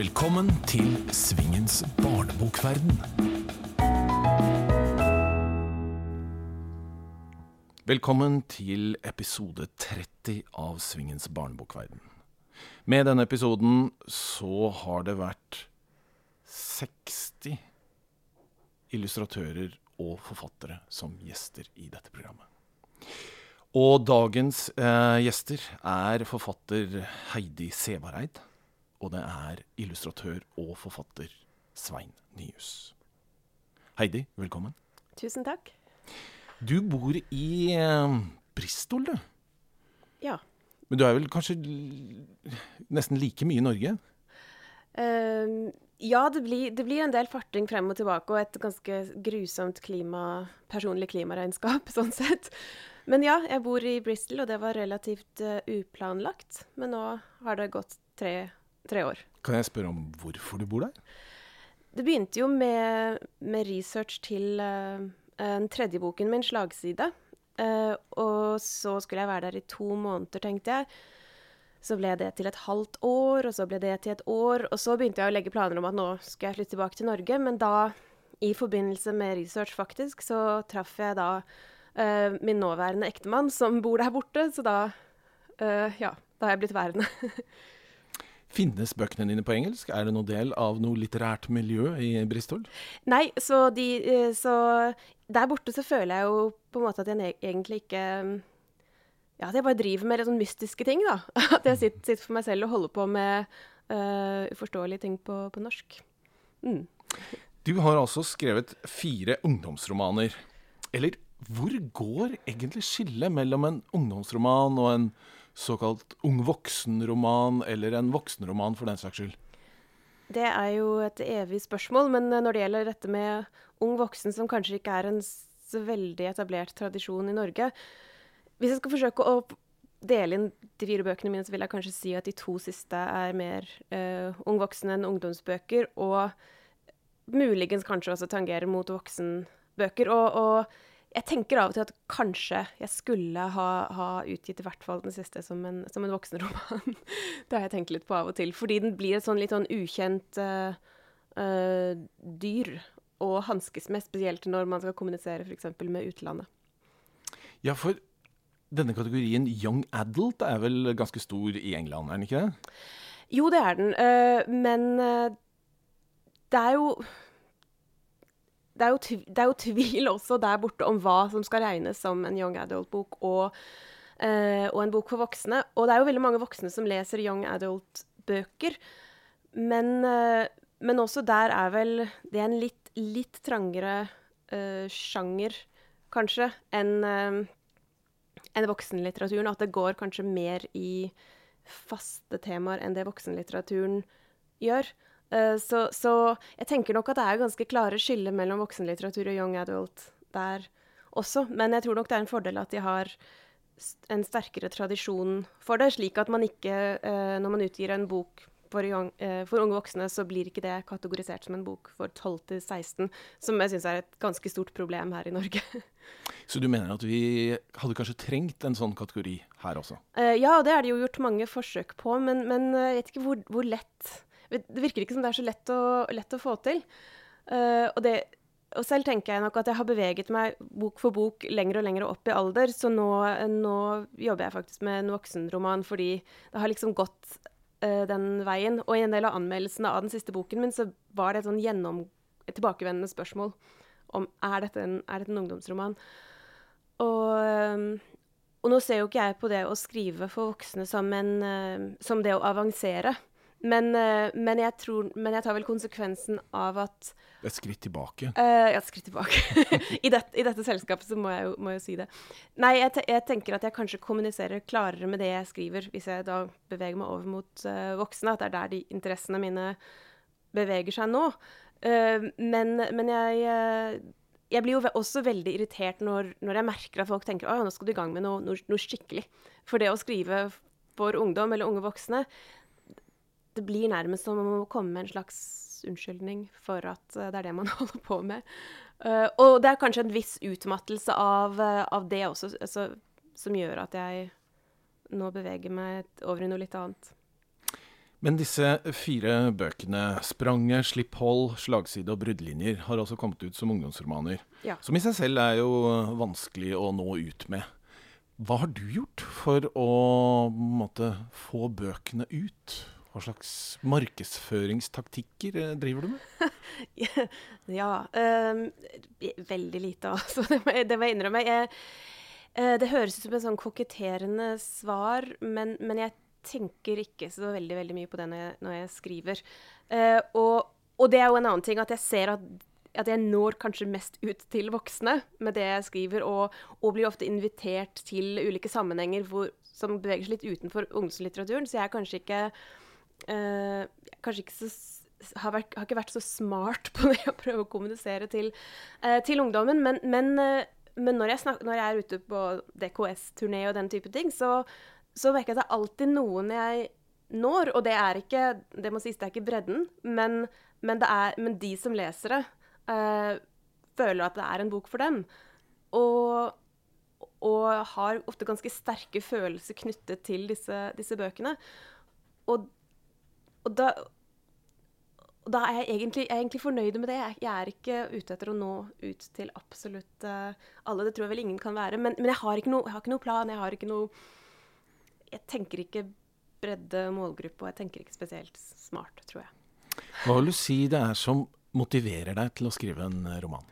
Velkommen til Svingens barnebokverden. Velkommen til episode 30 av Svingens barnebokverden. Med denne episoden så har det vært 60 illustratører og forfattere som gjester i dette programmet. Og dagens eh, gjester er forfatter Heidi Sevareid, og det er illustratør og forfatter Svein Nyhus. Heidi, velkommen. Tusen takk. Du bor i eh, Bristol, du. Ja. Men du er vel kanskje nesten like mye i Norge? Ehm, ja, det blir, det blir en del farting frem og tilbake, og et ganske grusomt klima, personlig klimaregnskap, sånn sett. Men ja, jeg bor i Bristol, og det var relativt uh, uplanlagt. Men nå har det gått tre, tre år. Kan jeg spørre om hvorfor du bor der? Det begynte jo med, med research til uh, den tredje boken min, 'Slagside'. Uh, og så skulle jeg være der i to måneder, tenkte jeg. Så ble det til et halvt år, og så ble det til et år. Og så begynte jeg å legge planer om at nå skal jeg flytte tilbake til Norge. Men da, i forbindelse med research, faktisk, så traff jeg da uh, min nåværende ektemann, som bor der borte. Så da uh, Ja, da har jeg blitt værende. Finnes bøkene dine på engelsk? Er det noen del av noe litterært miljø i Bristol? Nei, så, de, eh, så der borte så føler jeg jo på en måte at jeg egentlig ikke Ja, at jeg bare driver med litt sånn mystiske ting, da. At jeg sitter, sitter for meg selv og holder på med uh, uforståelige ting på, på norsk. Mm. Du har altså skrevet fire ungdomsromaner. Eller hvor går egentlig skillet mellom en ungdomsroman og en såkalt ung voksen-roman, eller en voksenroman for den saks skyld? Det er jo et evig spørsmål, men eh, når det gjelder dette med ung voksen, som kanskje ikke er en veldig etablert tradisjon i Norge Hvis jeg skal forsøke å dele inn de fire bøkene mine, så vil jeg kanskje si at de to siste er mer uh, ung voksen enn ungdomsbøker, og muligens kanskje også tangerer mot voksenbøker. Og, og jeg tenker av og til at kanskje jeg skulle ha, ha utgitt i hvert fall den siste som en, som en voksenroman. det har jeg tenkt litt på av og til. Fordi den blir et sånn litt sånn ukjent uh, uh, dyr å hanskes med, spesielt når man skal kommunisere f.eks. med utlandet. Ja, for denne kategorien young adult er vel ganske stor i England, er den ikke det? Jo, det er den, Uh, men det er jo det er, jo det er jo tvil også der borte om hva som skal regnes som en young adult-bok og, eh, og en bok for voksne. Og det er jo veldig mange voksne som leser young adult-bøker. Men, eh, men også der er vel det er en litt, litt trangere eh, sjanger, kanskje, enn eh, enn voksenlitteraturen. At det går kanskje mer i faste temaer enn det voksenlitteraturen gjør. Eh, så, så jeg tenker nok at det er ganske klare skiller mellom voksenlitteratur og young adult der også. Men jeg tror nok det er en fordel at de har en sterkere tradisjon for det, slik at man ikke, eh, når man utgir en bok for, young, eh, for unge voksne, så blir ikke det kategorisert som en bok for 12 til 16, som jeg syns er et ganske stort problem her i Norge. Så du mener at vi hadde kanskje trengt en sånn kategori her også? Ja, og det er det jo gjort mange forsøk på, men, men jeg vet ikke hvor, hvor lett Det virker ikke som det er så lett å, lett å få til. Uh, og, det, og selv tenker jeg nok at jeg har beveget meg bok for bok lenger og lenger opp i alder, så nå, nå jobber jeg faktisk med en voksenroman fordi det har liksom gått uh, den veien. Og i en del av anmeldelsene av den siste boken min så var det et sånn gjennom, tilbakevendende spørsmål om er dette en, er dette en ungdomsroman. Og, og nå ser jo ikke jeg på det å skrive for voksne som, en, som det å avansere. Men, øh, men, jeg tror, men jeg tar vel konsekvensen av at Et skritt tilbake. Uh, Ja, et skritt tilbake. I, det, I dette selskapet så må jeg jo, må jeg si det. Nei, jeg, te, jeg tenker at jeg kanskje kommuniserer klarere med det jeg skriver, hvis jeg da beveger meg over mot uh, voksne. At det er der de interessene mine beveger seg nå. Uh, men, men jeg jeg blir jo også veldig irritert når, når jeg merker at folk tenker at nå skal du i gang med noe, noe, noe skikkelig. For det å skrive for ungdom eller unge voksne, det blir nærmest som om å komme med en slags unnskyldning for at eh, det er det man holder på med. Uh, og det er kanskje en viss utmattelse av, uh, av det også, altså, som gjør at jeg nå beveger meg over i noe litt annet. Men disse fire bøkene, 'Spranget', 'Slipp hold', 'Slagside' og 'Bruddlinjer', har også kommet ut som ungdomsromaner. Ja. Som i seg selv er jo vanskelig å nå ut med. Hva har du gjort for å måtte, få bøkene ut? Hva slags markedsføringstaktikker eh, driver du med? ja um, Veldig lite, altså. Det må, jeg innrømme. Jeg, uh, det høres ut som et sånn koketterende svar, men, men, jeg tenker ikke så veldig, veldig mye på det når jeg, når jeg skriver. Uh, og, og, det er jo en annen ting, at jeg ser at, at jeg når kanskje mest ut til voksne med det jeg skriver, og, og blir ofte invitert til ulike sammenhenger hvor, som beveger seg litt utenfor ungdomslitteraturen. Så jeg er kanskje ikke uh, kanskje ikke så har, vært, har, ikke vært så smart på det å prøve å kommunisere til, eh, til ungdommen. Men, men, uh, men når, jeg snak, når, jeg er ute på DKS-turné og den type ting, så, så merker jeg at det er alltid noen jeg når. Og det er ikke det må sies, det er ikke bredden, men, men, er, men de som leser det, føler at det er en bok for dem. Og, og har ofte ganske sterke følelser knyttet til disse, disse bøkene. Og og da, og da er jeg, egentlig, jeg er egentlig fornøyd med det. Jeg, er ikke ute etter å nå ut til absolutt uh, alle. Det tror jeg vel ingen kan være. Men, men jeg, har no, jeg, har ikke noe plan. Jeg har ikke noe Jeg tenker ikke bredde målgruppe, og jeg tenker ikke spesielt smart, tror jeg. Hva vil du si det er som motiverer deg til å skrive en roman?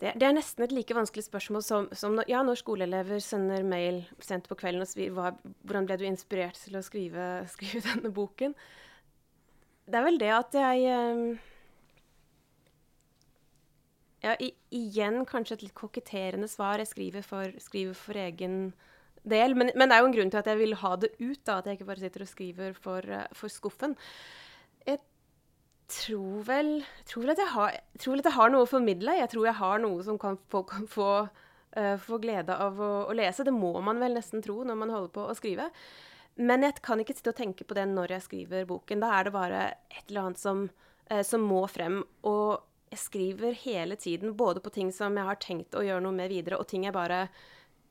Det, det, er nesten et like vanskelig spørsmål som, som ja, når skoleelever sender mail sent på kvelden og sier hvordan ble du inspirert til å skrive, skrive, denne boken. Det er vel det at jeg ehm, Ja, i, igjen kanskje et litt koketterende svar. Jeg skriver for, skriver for egen del. Men, men, det er jo en grunn til at jeg vil ha det ut, da, at jeg ikke bare sitter og skriver for, eh, for skuffen. Jeg tror vel, tror vel, at jeg har, tror vel at jeg har noe å formidle. Jeg tror jeg har noe som kan folk kan få, uh, få glede av å, å, lese. Det må man vel nesten tro når man holder på å skrive. Men jeg kan ikke sitte og tenke på det når jeg skriver boken. Da er det bare et eller annet som, uh, som må frem. Og jeg skriver hele tiden både på ting som jeg har tenkt å gjøre noe med videre, og ting jeg bare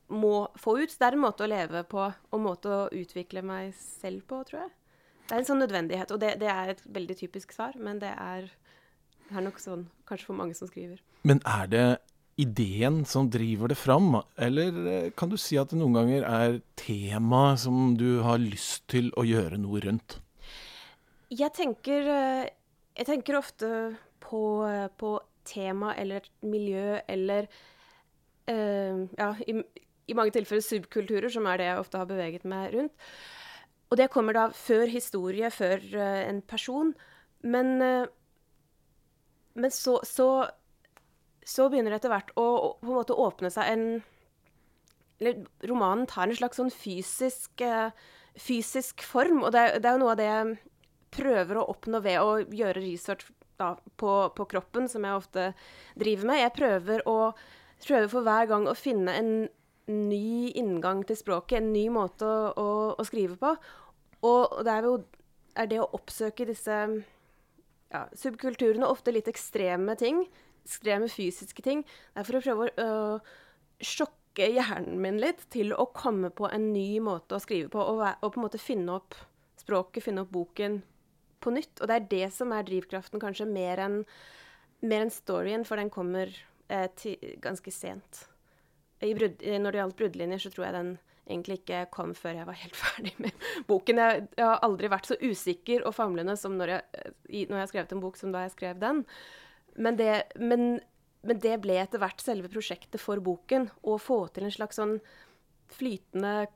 må få ut. Så det er en måte å leve på, og en måte å utvikle meg selv på, tror jeg. Det er en sånn nødvendighet, og det, det er et veldig typisk svar, men det er, er, nok sånn kanskje for mange som skriver. Men er det ideen som driver det fram, eller eh, kan du si at det noen ganger er tema som du har lyst til å gjøre noe rundt? Jeg tenker, eh, jeg tenker ofte på, på tema eller miljø eller uh, Ja, i, i mange tilfeller subkulturer, som er det jeg ofte har beveget meg rundt. Og det kommer da før historie, før uh, en person. Men, uh, men så, så, så, begynner det etter hvert å, å, på en måte åpne seg en Eller romanen tar en slags sånn fysisk, uh, fysisk form. Og det, det, er jo noe av det jeg prøver å oppnå ved å gjøre research da, på, på, kroppen, som jeg ofte driver med. Jeg prøver, å, prøver for hver gang å finne en ny inngang til språket, en ny måte å, å, å skrive på. Og det er jo er det å oppsøke disse ja, subkulturene, ofte litt ekstreme ting, ekstreme fysiske ting. Det er for å prøve å øh, sjokke hjernen min litt til å komme på en ny måte å skrive på, og, og, på en måte finne opp språket, finne opp boken på nytt. Og det er det som er drivkraften, kanskje, mer enn enn storyen, for den kommer eh, til, ganske sent. Brud, når det gjaldt bruddlinjer, så tror jeg den egentlig ikke kom før jeg var helt ferdig med boken. Jeg, jeg har aldri vært så usikker og famlende som når jeg, når jeg har skrevet en bok som da jeg skrev den. Men det, men, men det ble etter hvert selve prosjektet for boken. Å få til en slags sånn flytende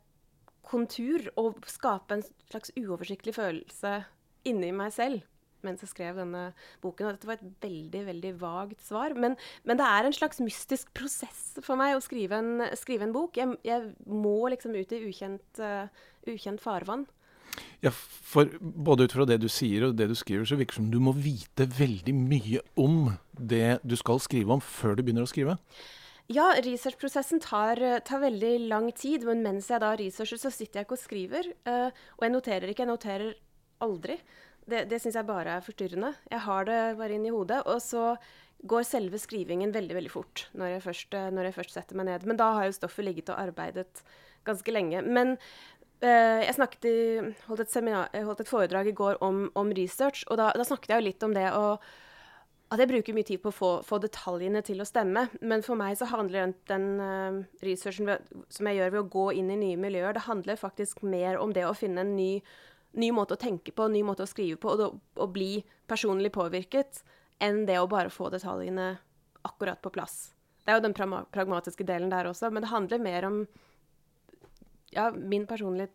kontur og skape en slags uoversiktlig følelse inni meg selv mens jeg skrev denne boken. Og dette var et veldig veldig vagt svar. Men, men det er en slags mystisk prosess for meg å skrive en, skrive en bok. Jeg, jeg, må liksom ut i ukjent, uh, ukjent farvann. Ja, for både ut fra det du sier og det du skriver, så virker det som du må vite veldig mye om det du skal skrive om, før du begynner å skrive. Ja, researchprosessen tar, tar, veldig lang tid. Men mens jeg da researcher, så sitter jeg ikke og skriver. Uh, og jeg noterer ikke. Jeg noterer aldri. Det, det syns jeg bare er forstyrrende. Jeg har det bare inn i hodet. Og så går selve skrivingen veldig veldig fort når jeg først, når jeg først setter meg ned. Men da har jo stoffet ligget og arbeidet ganske lenge. Men eh, jeg i, holdt, et seminar, holdt et foredrag i går om, om research, og da, da, snakket jeg jo litt om det å at jeg bruker mye tid på å få, få, detaljene til å stemme. Men for meg så handler den, den uh, researchen som jeg gjør ved å gå inn i nye miljøer, det handler faktisk mer om det å finne en ny, ny måte å tenke på, ny måte å skrive på, og, å bli personlig påvirket, enn det å bare få detaljene akkurat på plass. Det er jo den pragmatiske delen der også, men det handler mer om ja, min personlige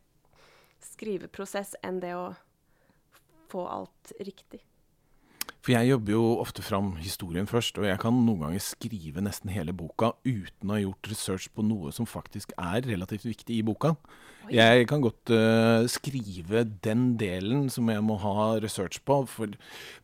skriveprosess enn det å få alt riktig. For jeg jobber jo ofte fram historien først, og jeg kan noen ganger skrive nesten hele boka uten å ha gjort research på noe som faktisk er relativt viktig i boka. Oi. Jeg kan godt uh, skrive den delen som jeg må ha research på, for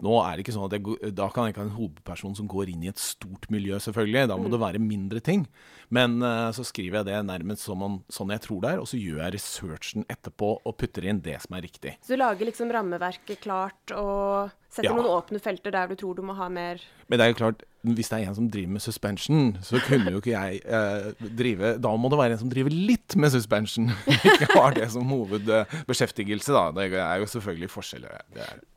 nå er det ikke sånn at jeg, da kan jeg ikke ha en hovedperson som går inn i et stort miljø, selvfølgelig. Da må mm. det være mindre ting. Men uh, så skriver jeg det nærmest som sånn jeg tror det er, og så gjør jeg researchen etterpå og putter inn det som er riktig. Så du lager liksom rammeverket klart og Setter ja. noen åpne felter der du tror du må ha mer Men det er jo klart, hvis det er en som driver med suspension, så kunne jo ikke jeg eh, drive Da må det være en som driver litt med suspension. ikke har det som hovedbeskjeftigelse, da. Det er jo selvfølgelig forskjeller.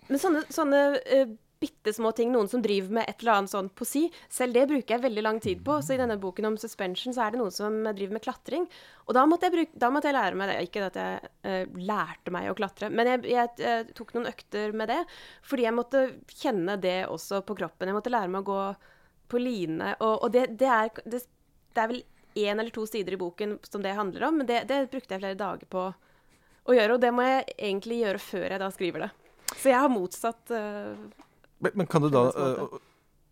Men sånne, sånne uh, bitte små ting. Noen som driver med et eller annet sånn poesi. Selv det bruker jeg veldig lang tid på. Så i denne boken om suspension så er det noen som driver med klatring. Og da måtte jeg, bruke, da måtte jeg lære meg det. Ikke at jeg uh, lærte meg å klatre, men jeg, jeg, jeg, tok noen økter med det. Fordi jeg måtte kjenne det også på kroppen. Jeg måtte lære meg å gå på line. Og, og det, det, er, det, det, er, vel én eller to sider i boken som det handler om, men det, det brukte jeg flere dager på å gjøre. Og det må jeg egentlig gjøre før jeg da skriver det. Så jeg har motsatt uh, men, men kan du da uh,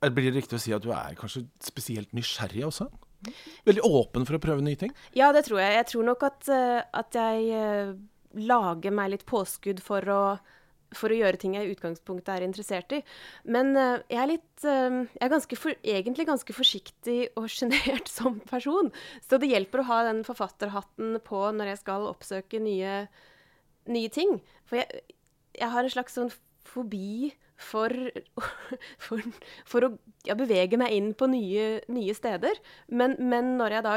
Blir det riktig å si at du er kanskje spesielt nysgjerrig også? Veldig åpen for å prøve nye ting? Ja, det tror jeg. Jeg tror nok at, uh, at jeg uh, lager meg litt påskudd for å, for å gjøre ting jeg i utgangspunktet er interessert i. Men jeg er litt Jeg er ganske for, egentlig ganske forsiktig og sjenert som person. Så det hjelper å ha den forfatterhatten på når jeg skal oppsøke nye, nye ting. For jeg, jeg har en slags sånn fobi for, for, for å ja, bevege meg inn på nye, nye steder. Men, men, når jeg da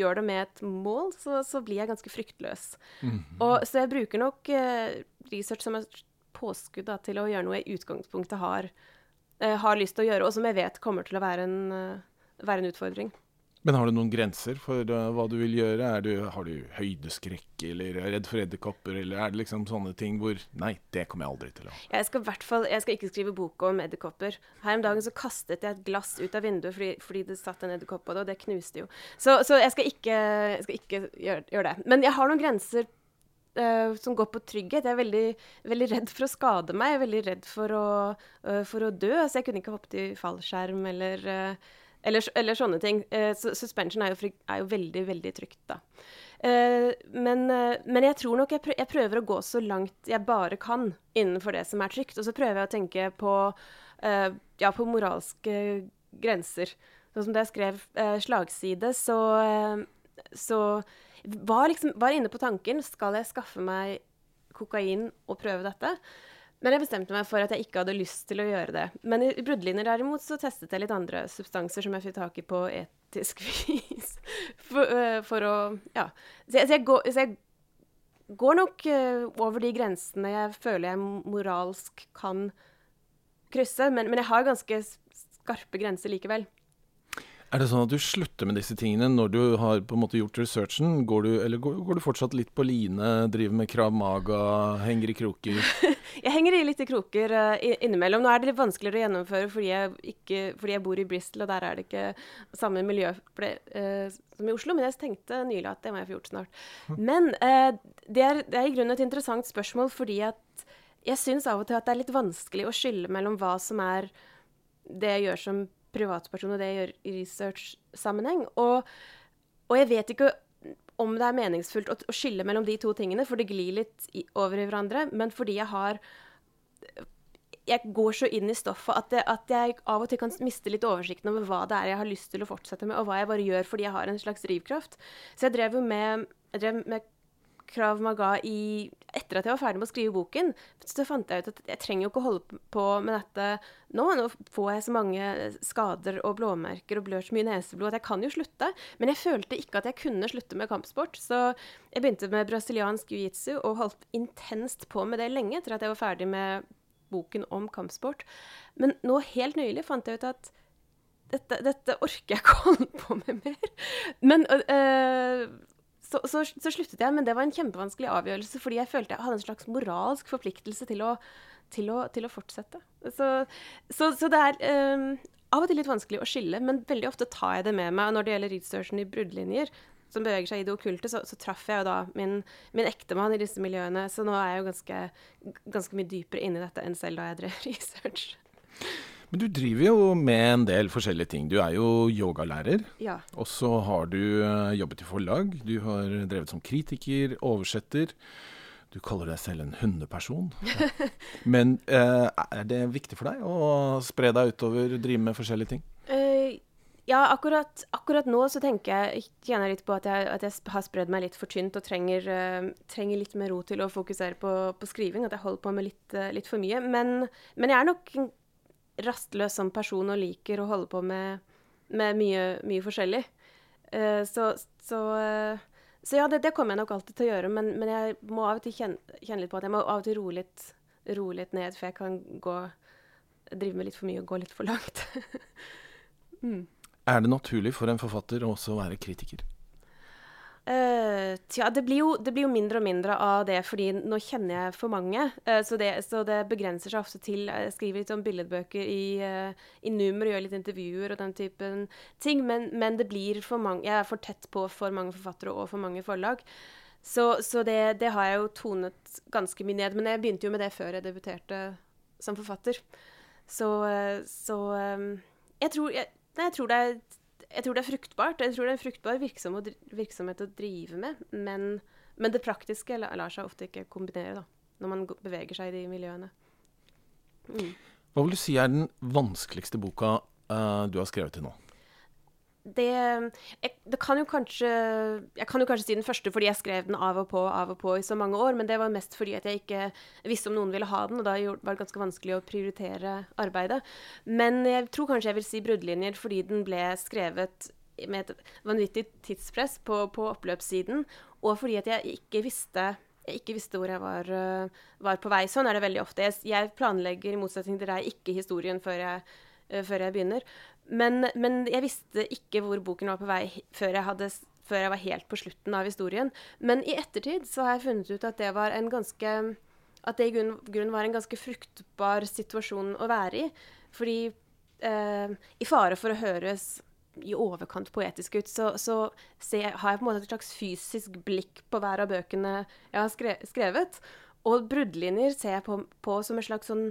gjør det med et mål, så, så blir jeg ganske fryktløs. Mm -hmm. Og, så jeg bruker nok eh, research som et påskudd da, til å gjøre noe jeg i utgangspunktet har, eh, har lyst til å gjøre, og som jeg vet kommer til å være en, uh, være en utfordring. Men har du noen grenser for uh, hva du vil gjøre? Du, har du høydeskrekk, eller er redd for edderkopper, eller er det liksom sånne ting hvor Nei, det kommer jeg aldri til å Jeg skal, i hvert fall, jeg skal ikke skrive bok om edderkopper. Her om dagen så kastet jeg et glass ut av vinduet fordi, fordi det satt en edderkopp på det, og det knuste jo. Så, så jeg skal ikke, jeg skal ikke gjøre, gjøre, det. Men jeg har noen grenser uh, som går på trygghet. Jeg er veldig, veldig, redd for å skade meg. Jeg er veldig redd for å, uh, for å dø. Så jeg kunne ikke hoppet i fallskjerm eller uh, eller, eller sånne ting. Eh, suspension er jo, er jo, veldig, veldig trygt, da. Eh, men, uh, men, jeg tror nok jeg, prøver, jeg, prøver å gå så langt jeg bare kan innenfor det som er trygt. Og så prøver jeg å tenke på, ja, på moralske grenser. Sånn som da jeg skrev slagside, så, så var liksom var inne på tanken skal jeg skaffe meg kokain og prøve dette. Men jeg bestemte meg for at jeg ikke hadde lyst til å gjøre det. Men i bruddlinjer derimot så testet jeg litt andre substanser som jeg fikk tak i på etisk vis. for, uh, for, å Ja. Så jeg, så jeg, går, så jeg går, nok uh, over de grensene jeg føler jeg moralsk kan krysse. Men, men jeg har ganske skarpe grenser likevel. Er det sånn at du slutter med disse tingene når du har på en måte gjort researchen? Går du, eller går, går du fortsatt litt på line, driver med krav maga, henger i kroker? jeg henger i litt i kroker uh, innimellom. Nå er det litt vanskeligere å gjennomføre fordi jeg, ikke, fordi jeg, bor i Bristol, og der er det ikke samme miljø ble, uh, som i Oslo. Men jeg tenkte nylig at det må jeg få gjort snart. Men uh, det, er, det er i grunnen et interessant spørsmål fordi at jeg syns av og til at det er litt vanskelig å skille mellom hva som er det jeg gjør som privatperson, og det jeg gjør i research-sammenheng. Og, og, jeg vet ikke om det er meningsfullt å, å, skille mellom de to tingene, for det glir litt i, over i hverandre. Men fordi jeg har Jeg går så inn i stoffet at, det, at, jeg av og til kan miste litt oversikten over hva det er jeg har lyst til å fortsette med, og hva jeg bare gjør fordi jeg har en slags drivkraft. Så jeg drev jo med, jeg drev med Krav Maga i etter at jeg var ferdig med å skrive boken, så fant jeg ut at jeg trenger jo ikke å holde på med dette nå. Nå får jeg så mange skader og blåmerker og blør så mye neseblod at jeg kan jo slutte. Men jeg følte ikke at jeg kunne slutte med kampsport, så jeg begynte med brasiliansk jiu-jitsu og holdt intenst på med det lenge etter at jeg var ferdig med boken om kampsport. Men nå helt nylig fant jeg ut at dette, dette orker jeg ikke å holde på med mer. Men øh, så, så, så, sluttet jeg, men det var en kjempevanskelig avgjørelse, fordi jeg følte jeg hadde en slags moralsk forpliktelse til å, til å, til å fortsette. Så, så, det er um, av og til litt vanskelig å skille, men veldig ofte tar jeg det med meg. Og når det gjelder researchen i bruddlinjer, som beveger seg i det okkulte, så, så traff jeg jo da min, min ektemann i disse miljøene. Så nå er jeg jo ganske, ganske mye dypere inni dette enn selv da jeg drev research. Men du driver jo med en del forskjellige ting. Du er jo yogalærer. Ja. Og så har du eh, jobbet i forlag. Du har drevet som kritiker, oversetter. Du kaller deg selv en hundeperson. Men eh, er det viktig for deg å spre deg utover, drive med forskjellige ting? Uh, ja, akkurat, akkurat, nå så tenker jeg kjenner litt på at jeg, at jeg har spredd meg litt for tynt og trenger, uh, trenger, litt mer ro til å fokusere på, på skriving. At jeg holder på med litt, uh, litt for mye. Men, men, jeg er nok rastløs som person og liker å holde på med, med mye, mye, forskjellig. Uh, så, så, uh, så, ja, det, det, kommer jeg nok alltid til å gjøre, men, men jeg må av og til kjenne, kjenne, litt på at jeg må av og til roe litt, roe litt ned, for jeg kan gå, drive med litt for mye og gå litt for langt. mm. Er det naturlig for en forfatter å også være kritiker? Uh, tja, det blir, jo, det blir, jo, mindre og mindre av det, fordi nå kjenner jeg for mange. Uh, så, det, så, det, begrenser seg ofte til Jeg skriver litt om billedbøker i, uh, i nummer, gjør litt intervjuer og den typen ting. Men, men, det blir for mange Jeg er for tett på for mange forfattere og for mange forlag. Så, så det, det, har jeg jo tonet ganske mye ned. Men jeg begynte jo med det før jeg debuterte som forfatter. Så, så um, jeg, tror, jeg, jeg tror det er jeg tror det er fruktbart. Jeg tror det er en fruktbar virksom virksomhet å drive med. Men, men det praktiske lar seg ofte ikke kombinere, da, når man beveger seg i de miljøene. Mm. Hva vil du si er den vanskeligste boka uh, du har skrevet til nå? Det, jeg, det kan kanskje, jeg kan jo kanskje si den første fordi jeg skrev den av og på av og på i så mange år, men det var mest fordi at jeg ikke visste om noen ville ha den, og da var det ganske vanskelig å prioritere arbeidet. Men jeg tror kanskje jeg vil si 'Bruddlinjer' fordi den ble skrevet med et vanvittig tidspress på, på oppløpssiden, og fordi at jeg ikke visste jeg ikke visste hvor jeg var, var, på vei. Sånn er det veldig ofte. Jeg, jeg planlegger, i motsetning til deg, ikke historien før jeg, før jeg begynner. Men, men, jeg visste ikke hvor boken var på vei før jeg, hadde, før jeg, var helt på slutten av historien. Men i ettertid så har jeg funnet ut at det var en ganske at det i grunn, grunn var en ganske fruktbar situasjon å være i. Fordi eh, i fare for å høres i overkant poetisk ut, så, så se, har jeg på en måte et slags fysisk blikk på hver av bøkene jeg har skrevet. Og bruddlinjer ser jeg på, på som en slags sånn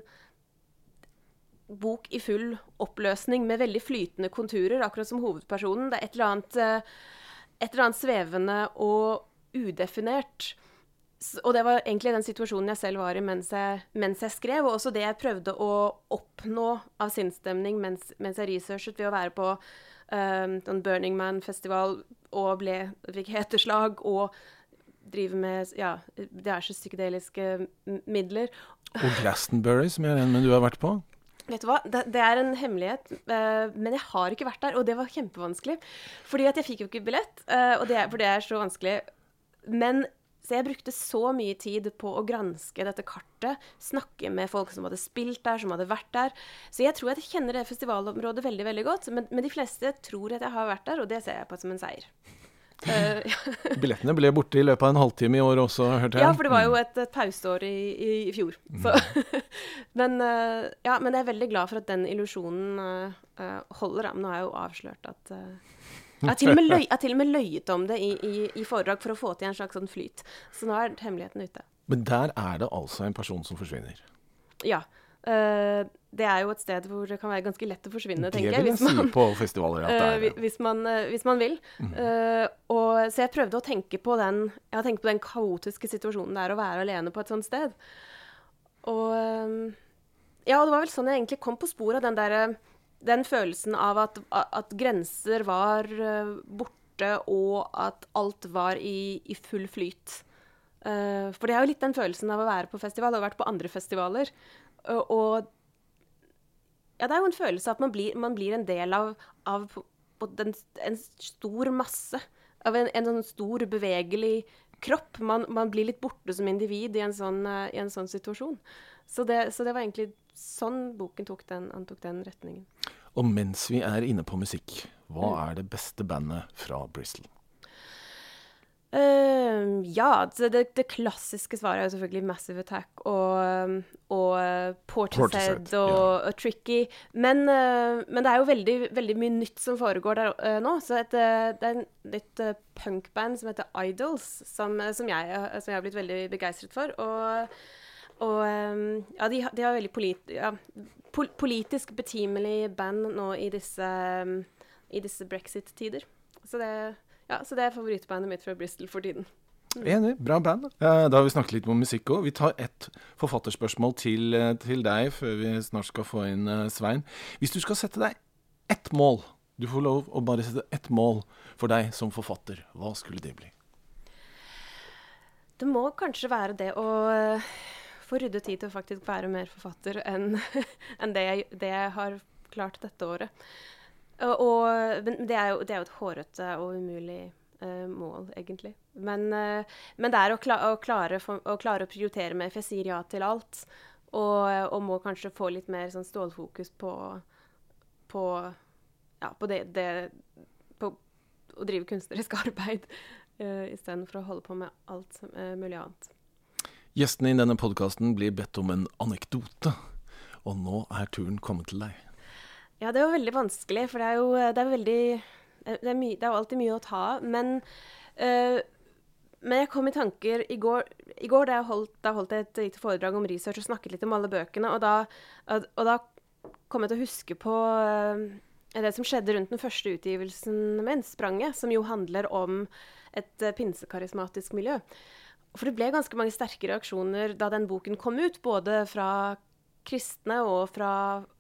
bok i full oppløsning med veldig flytende konturer, akkurat som hovedpersonen. Det er et eller annet, eh, et eller annet svevende og udefinert. Og det var egentlig den situasjonen jeg selv var i mens jeg, mens jeg skrev, og også det jeg prøvde å oppnå av sinnsstemning mens, mens, jeg researchet ved å være på um, Burning Man-festival og ble, fikk heteslag og drive med ja, diverse psykedeliske midler. Og Glastonbury, som jeg regner med du har vært på? Vet du hva, det, det, er en hemmelighet, uh, men jeg har ikke vært der, og det var kjempevanskelig. Fordi at jeg fikk jo ikke billett, uh, det, for det er så vanskelig. Men så jeg brukte så mye tid på å granske dette kartet, snakke med folk som hadde spilt der, som hadde vært der. Så jeg tror at jeg kjenner det festivalområdet veldig veldig godt. Men, men de fleste tror at jeg har vært der, og det ser jeg på som en seier. Uh, Billettene ble borte i løpet av en halvtime i år også, hørte jeg. Ja, for det var jo et, et pauseår i, i, i, fjor. Mm. men, uh, ja, men jeg er veldig glad for at den illusjonen uh, holder. Men nå har jeg jo avslørt at jeg har, til og med løy, til og med løyet om det i, i, foredrag for å få til en slags sånn flyt. Så nå er hemmeligheten ute. Men der er det altså en person som forsvinner? Ja. Uh, det er jo et sted hvor det kan være ganske lett å forsvinne, tenker jeg. Det vil jeg si på festivaler at det er. Uh, hvis, man, uh, hvis man vil. Mm. og, så jeg prøvde å tenke på den Jeg har tenkt på den kaotiske situasjonen det er å være alene på et sånt sted. Og Ja, det var vel sånn jeg egentlig kom på sporet av den derre Den følelsen av at, at grenser var borte, og at alt var i, i full flyt. Uh, for det er jo litt den følelsen av å være på festival, og vært på andre festivaler. Og ja, det er jo en følelse av at man blir, man blir en del av, av den, en stor masse. Av en, en, sånn stor, bevegelig kropp. Man, man, blir litt borte som individ i en sånn, i en sånn situasjon. Så det, så det, var egentlig sånn boken tok den, antok den retningen. Og mens vi er inne på musikk, hva mm. er det beste bandet fra Bristol? Uh, ja, det, det, klassiske svaret er jo selvfølgelig Massive Attack og, og uh, Portishead og, yeah. og, Tricky. Men, uh, men, det er jo veldig, veldig, mye nytt som foregår der uh, nå. Så et, det er et punkband som heter Idols, som, som, jeg, som, jeg, har blitt veldig begeistret for. Og, og um, ja, de, de, har veldig politi ja, pol politisk betimelig band nå i disse, um, disse brexit-tider. Så det ja, så det er favorittbandet mitt fra Bristol for tiden. Mm. Enig. Bra band. Da har vi snakket litt om musikk òg. Vi tar ett forfatterspørsmål til, eh, til, deg før vi snart skal få inn uh, Svein. Hvis du skal sette deg ett mål, du får lov å bare sette ett mål for deg som forfatter, hva skulle det bli? Det må kanskje være det å uh, få rydde tid til å faktisk være mer forfatter enn enn det, det jeg har klart dette året. Og, men det er, jo, det er, jo, et hårete og umulig uh, mål, egentlig. Men, uh, men, det er å, kla å, klare for, å, klare å, prioritere mer, for jeg sier ja til alt. Og, og må kanskje få litt mer sånn stålfokus på, på Ja, på det, det På å drive kunstnerisk arbeid uh, istedenfor å holde på med alt uh, mulig annet. Gjestene i denne podkasten blir bedt om en anekdote, og nå er turen kommet til deg. Ja, det var veldig vanskelig, for det er jo det er veldig det er, det er jo alltid mye å ta av. Men, uh, men jeg kom i tanker i går, i går da, jeg holdt, da holdt jeg et lite foredrag om research og snakket litt om alle bøkene. Og da, og da kom jeg til å huske på uh, det som skjedde rundt den første utgivelsen min, 'Spranget', som jo handler om et uh, pinsekarismatisk miljø. For det ble ganske mange sterke reaksjoner da den boken kom ut, både fra kristne og fra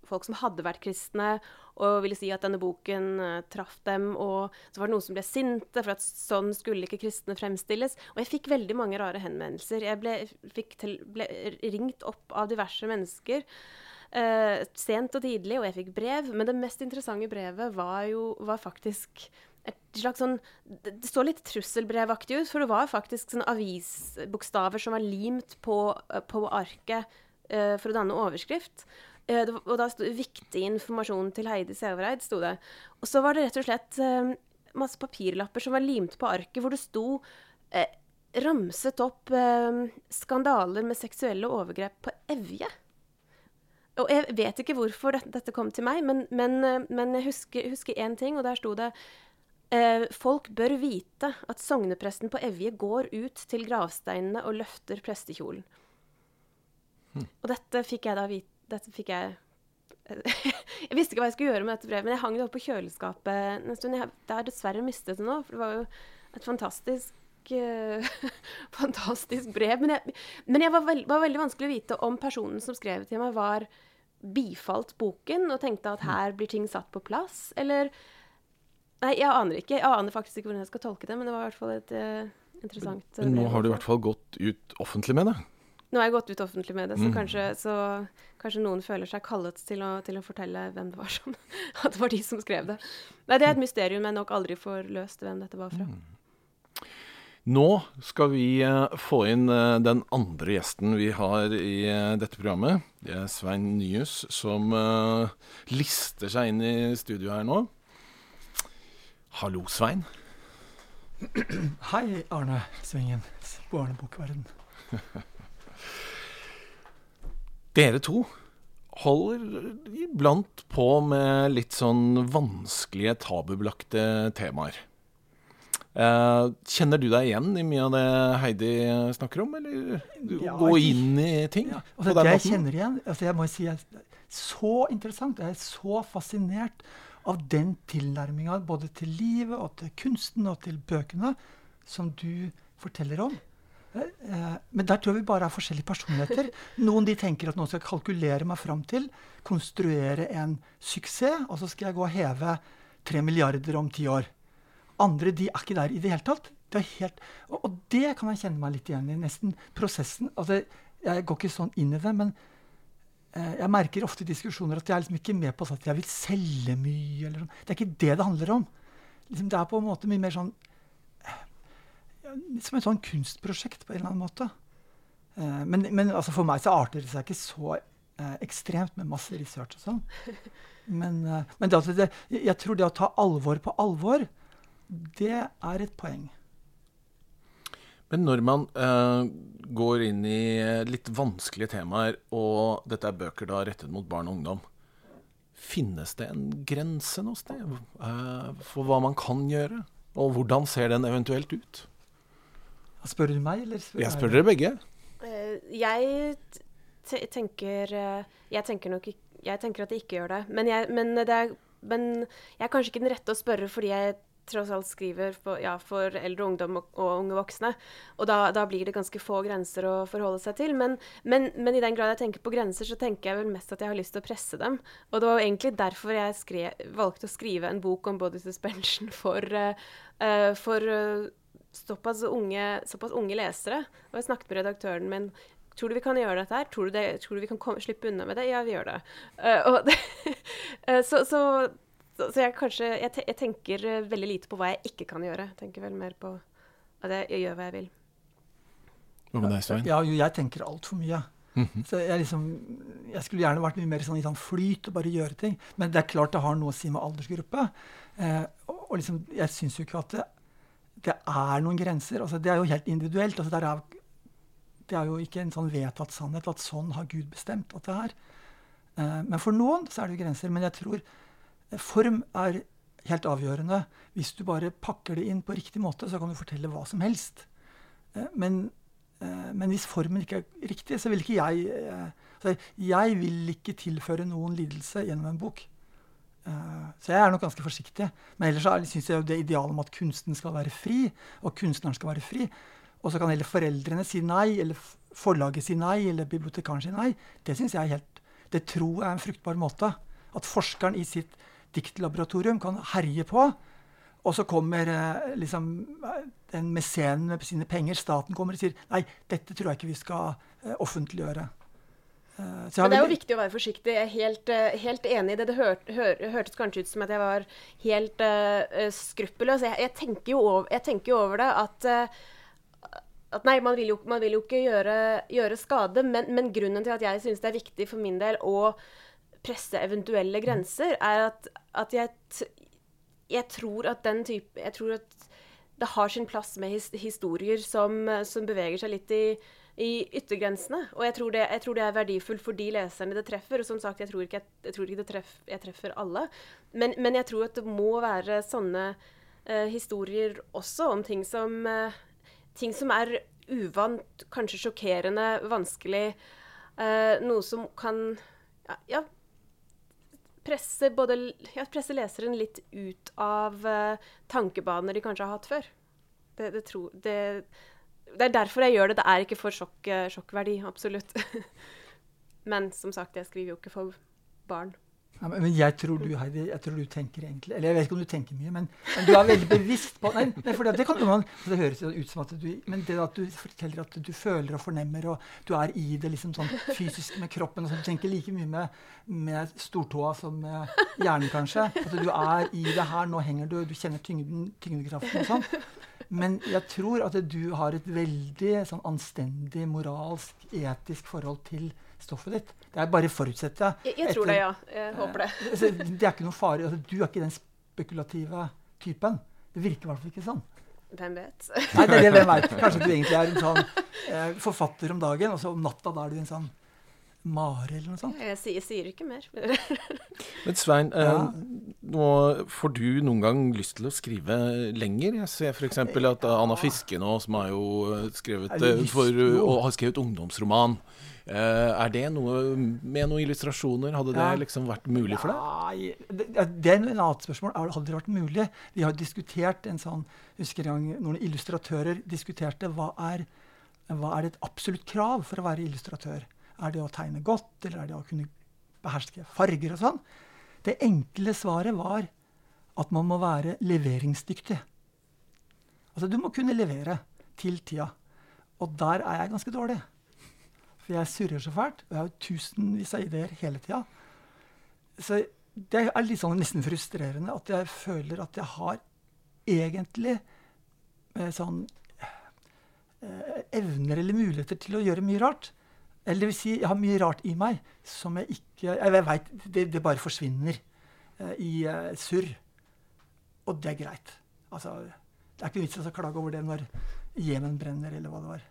folk som hadde vært kristne, og ville si at denne boken uh, traff dem. Og så var det noen som ble sinte, for at sånn skulle ikke kristne fremstilles. Og jeg fikk veldig mange rare henvendelser. Jeg ble, til, ble ringt opp av diverse mennesker. Uh, sent og tidlig, og jeg fikk brev. Men det mest interessante brevet var jo var faktisk et slags sånn Det så litt trusselbrevaktig ut, for det var faktisk sånne avisbokstaver som var limt på, på arket uh, for å danne overskrift. Uh, det, og da sto det 'Viktig informasjon til Heidi Sævereid'. Og så var det rett og slett uh, masse papirlapper som var limt på arket, hvor det sto ramset opp skandaler med seksuelle overgrep på Evje. Og jeg vet ikke hvorfor dette, dette kom til meg, men, men, men jeg husker én ting, og der sto det Eh, folk bør vite at sognepresten på Evje går ut til gravsteinene og løfter prestekjolen. Mm. Og dette fikk jeg da vite Dette fikk jeg Jeg visste ikke hva jeg skulle gjøre med dette brevet, men jeg hang det opp på kjøleskapet en stund. Jeg, det har dessverre mistet det nå, for det var jo et fantastisk uh, fantastisk brev. Men jeg, men jeg var, veld, var, veldig vanskelig å vite om personen som skrev til meg, var bifalt boken og tenkte at hmm. her blir ting satt på plass, eller Nei, jeg aner ikke. Jeg aner faktisk ikke hvordan jeg skal tolke det, men det var i hvert fall et uh, interessant brev. nå har du i hvert fall gått ut offentlig med det? Nå har jeg gått ut offentlig med det, så, mm. kanskje, så kanskje, noen føler seg kallet til å, til å, fortelle hvem det var som At det var de som skrev det. Nei, det er et mysterium jeg nok aldri får løst hvem dette var fra. Mm. Nå skal vi uh, få inn uh, den andre gjesten vi har i uh, dette programmet. Det er Svein Nyhus, som lister seg inn i studio her nå. Hallo, Svein. Hei, Arne Svingen, barnebokverden. Dere to holder iblant på med litt sånn vanskelige, tabubelagte temaer. Eh, kjenner du deg igjen i mye av det Heidi snakker om, eller ja, gå inn i ting? Ja, altså, på den jeg måten? kjenner igjen. Altså, jeg må si at Så interessant. Jeg er så fascinert av den tilnærminga både til livet og til kunsten og til bøkene som du forteller om. Eh, men der tror jeg vi bare er forskjellige personligheter. Noen de tenker at nå skal jeg kalkulere meg fram til, konstruere en suksess, og så skal jeg gå og heve tre milliarder om ti år. Andre de er ikke der i det hele tatt. Det helt, og, og, det kan jeg kjenne meg litt igjen i. Nesten prosessen. altså Jeg går ikke sånn inn i det, men eh, jeg merker ofte i diskusjoner at jeg er liksom ikke med på at jeg vil selge mye. eller. Det er ikke det det handler om. Liksom, det er på en måte mye mer sånn Som et sånn kunstprosjekt på en eller annen måte. Eh, men, men altså for meg så arter det seg ikke så eh, ekstremt med masse research og sånn. Men, eh, men det, altså det, jeg tror det å ta alvor på alvor, det er et poeng. Men når man uh, går inn i litt vanskelige temaer, og dette er bøker da rettet mot barn og ungdom, finnes det en grense noe sted uh, for hva man kan gjøre? Og hvordan ser den eventuelt ut? Spør du meg, eller spør Jeg spør dere begge. Uh, jeg tenker Jeg tenker nok ikke Jeg tenker at det ikke gjør det. Men jeg, men det er, men jeg er kanskje ikke den rette å spørre fordi jeg tross alt skriver for, ja, for eldre ungdom og, og, unge voksne. Og da, da, blir det ganske få grenser å forholde seg til. Men, men, men, i den grad jeg tenker på grenser, så tenker jeg vel mest at jeg har lyst til å presse dem. Og det var egentlig derfor jeg skre, valgte å skrive en bok om body suspension for, uh, for uh, såpass, unge, såpass, unge, lesere. Og jeg snakket med redaktøren min. Tror du vi kan gjøre dette her? Tror du, det, tror du vi kan komme, slippe unna med det? Ja, vi gjør det. Uh, det så, så så, så jeg, kanskje, jeg, te, jeg, tenker eh, veldig lite på hva jeg ikke kan gjøre. Jeg tenker vel mer på at jeg, jeg gjør hva jeg vil. Hva med deg, Svein? Ja, jeg tenker altfor mye. Mm -hmm. Så jeg, liksom, jeg skulle gjerne vært mye mer sånn, i sånn flyt og bare gjøre ting. Men det er klart det har noe å si med aldersgruppe. Eh, og, og liksom, jeg syns jo ikke at det, det, er noen grenser. Altså, det er jo helt individuelt. Altså, det, er, det, er, jo ikke en sånn vedtatt sannhet at sånn har Gud bestemt at det er. Eh, men for noen så er det jo grenser. Men jeg tror Form er helt avgjørende. Hvis du bare pakker det inn på riktig måte, så kan du fortelle hva som helst. Eh, men, eh, men hvis formen ikke er riktig, så vil ikke jeg altså Jeg vil ikke tilføre noen lidelse gjennom en bok. Så jeg er nok ganske forsiktig. Men ellers syns jeg jo det idealet om at kunsten skal være fri, og kunstneren skal være fri. Og så kan heller foreldrene si nei, eller forlaget si nei, eller bibliotekaren si nei. Det syns jeg er helt Det tror jeg er en fruktbar måte. At forskeren i sitt diktlaboratorium kan herje på. Og så kommer eh, liksom, den mesenen med sine penger, staten kommer og sier nei, dette tror jeg ikke vi skal eh, offentliggjøre. Uh, Men det er jo viktig å være forsiktig. Jeg er helt, uh, helt enig i det. Det hør, hør, hørtes kanskje ut som at jeg var helt uh, skruppelløs. Jeg, jeg, tenker over, jeg, tenker jo over, det at, at nei, man vil, jo, man vil jo ikke gjøre, gjøre skade. Men, men, grunnen til at jeg syns det er viktig for min del å presse eventuelle grenser, er at, at jeg, jeg, tror at den type Jeg tror at det har sin plass med his, historier som, som, beveger seg litt i, i yttergrensene. Og jeg tror, det, jeg tror, det, er verdifullt for de leserne det treffer. Og som sagt, jeg tror ikke, jeg, tror ikke treff, jeg treffer alle. Men, men, jeg tror at det må være sånne uh, historier også om ting som, uh, ting som er uvant, kanskje sjokkerende, vanskelig. Uh, noe som kan ja, ja, presse, både, ja, presse leseren litt ut av uh, tankebaner de kanskje har hatt før. Det, det, tro, det, det, er derfor jeg gjør det. Det er ikke for sjokk, uh, sjokkverdi, absolutt. Men som sagt, jeg skriver jo ikke for barn. Ja, men jeg tror, du, Heidi, jeg tror du tenker egentlig Eller jeg vet ikke om du tenker mye, men, men du er veldig bevisst på Nei, nei for det, det, kan man, det høres ut som at du Men det at du forteller at du føler og fornemmer, og du er i det liksom sånn fysisk med kroppen og sånn, Du tenker like mye med, med stortåa som med hjernen, kanskje. At du er i det her. Nå henger du, du kjenner tyngden, tyngdekraften og sånn. Men jeg tror at du har et veldig sånn anstendig, moralsk, etisk forhold til stoffet ditt. Det er bare forutsetter jeg. Jeg, jeg tror det, ja. Jeg håper det. Altså, det er ikke noe farlig. Altså, du er ikke den spekulative typen. Det virker i hvert fall ikke sånn. Hvem vet? Nei, det er det hvem vet. Kanskje du egentlig er en sånn eh, forfatter om dagen, og så om natta da er du en sånn mare eller noe sånt. Jeg sier, jeg sier ikke mer. Men Svein, eh, ja. nå får du noen gang lyst til å skrive lenger? Jeg ser f.eks. at Anna Fiske nå, som har jo skrevet, for, og har skrevet ungdomsroman Eh, er det noe med noen illustrasjoner? Hadde det liksom vært mulig for deg? Det, det er et annet spørsmål. Hadde det vært mulig? Vi har diskutert en sånn husker gang Noen illustratører diskuterte hva er, hva er et absolutt krav for å være illustratør. Er det å tegne godt, eller er det å kunne beherske farger og sånn? Det enkle svaret var at man må være leveringsdyktig. Altså, du må kunne levere til tida. Og der er jeg ganske dårlig. For jeg surrer så fælt. Og jeg har tusenvis av ideer hele tida. Så det er litt sånn nesten frustrerende at jeg føler at jeg har egentlig eh, sånn eh, evner eller muligheter til å gjøre mye rart. Eller det vil si, jeg har mye rart i meg som jeg ikke Jeg veit det, det, bare forsvinner eh, i eh, surr. Og det er greit. Altså, det er ikke vits i å klage over det når Jemen brenner, eller hva det var.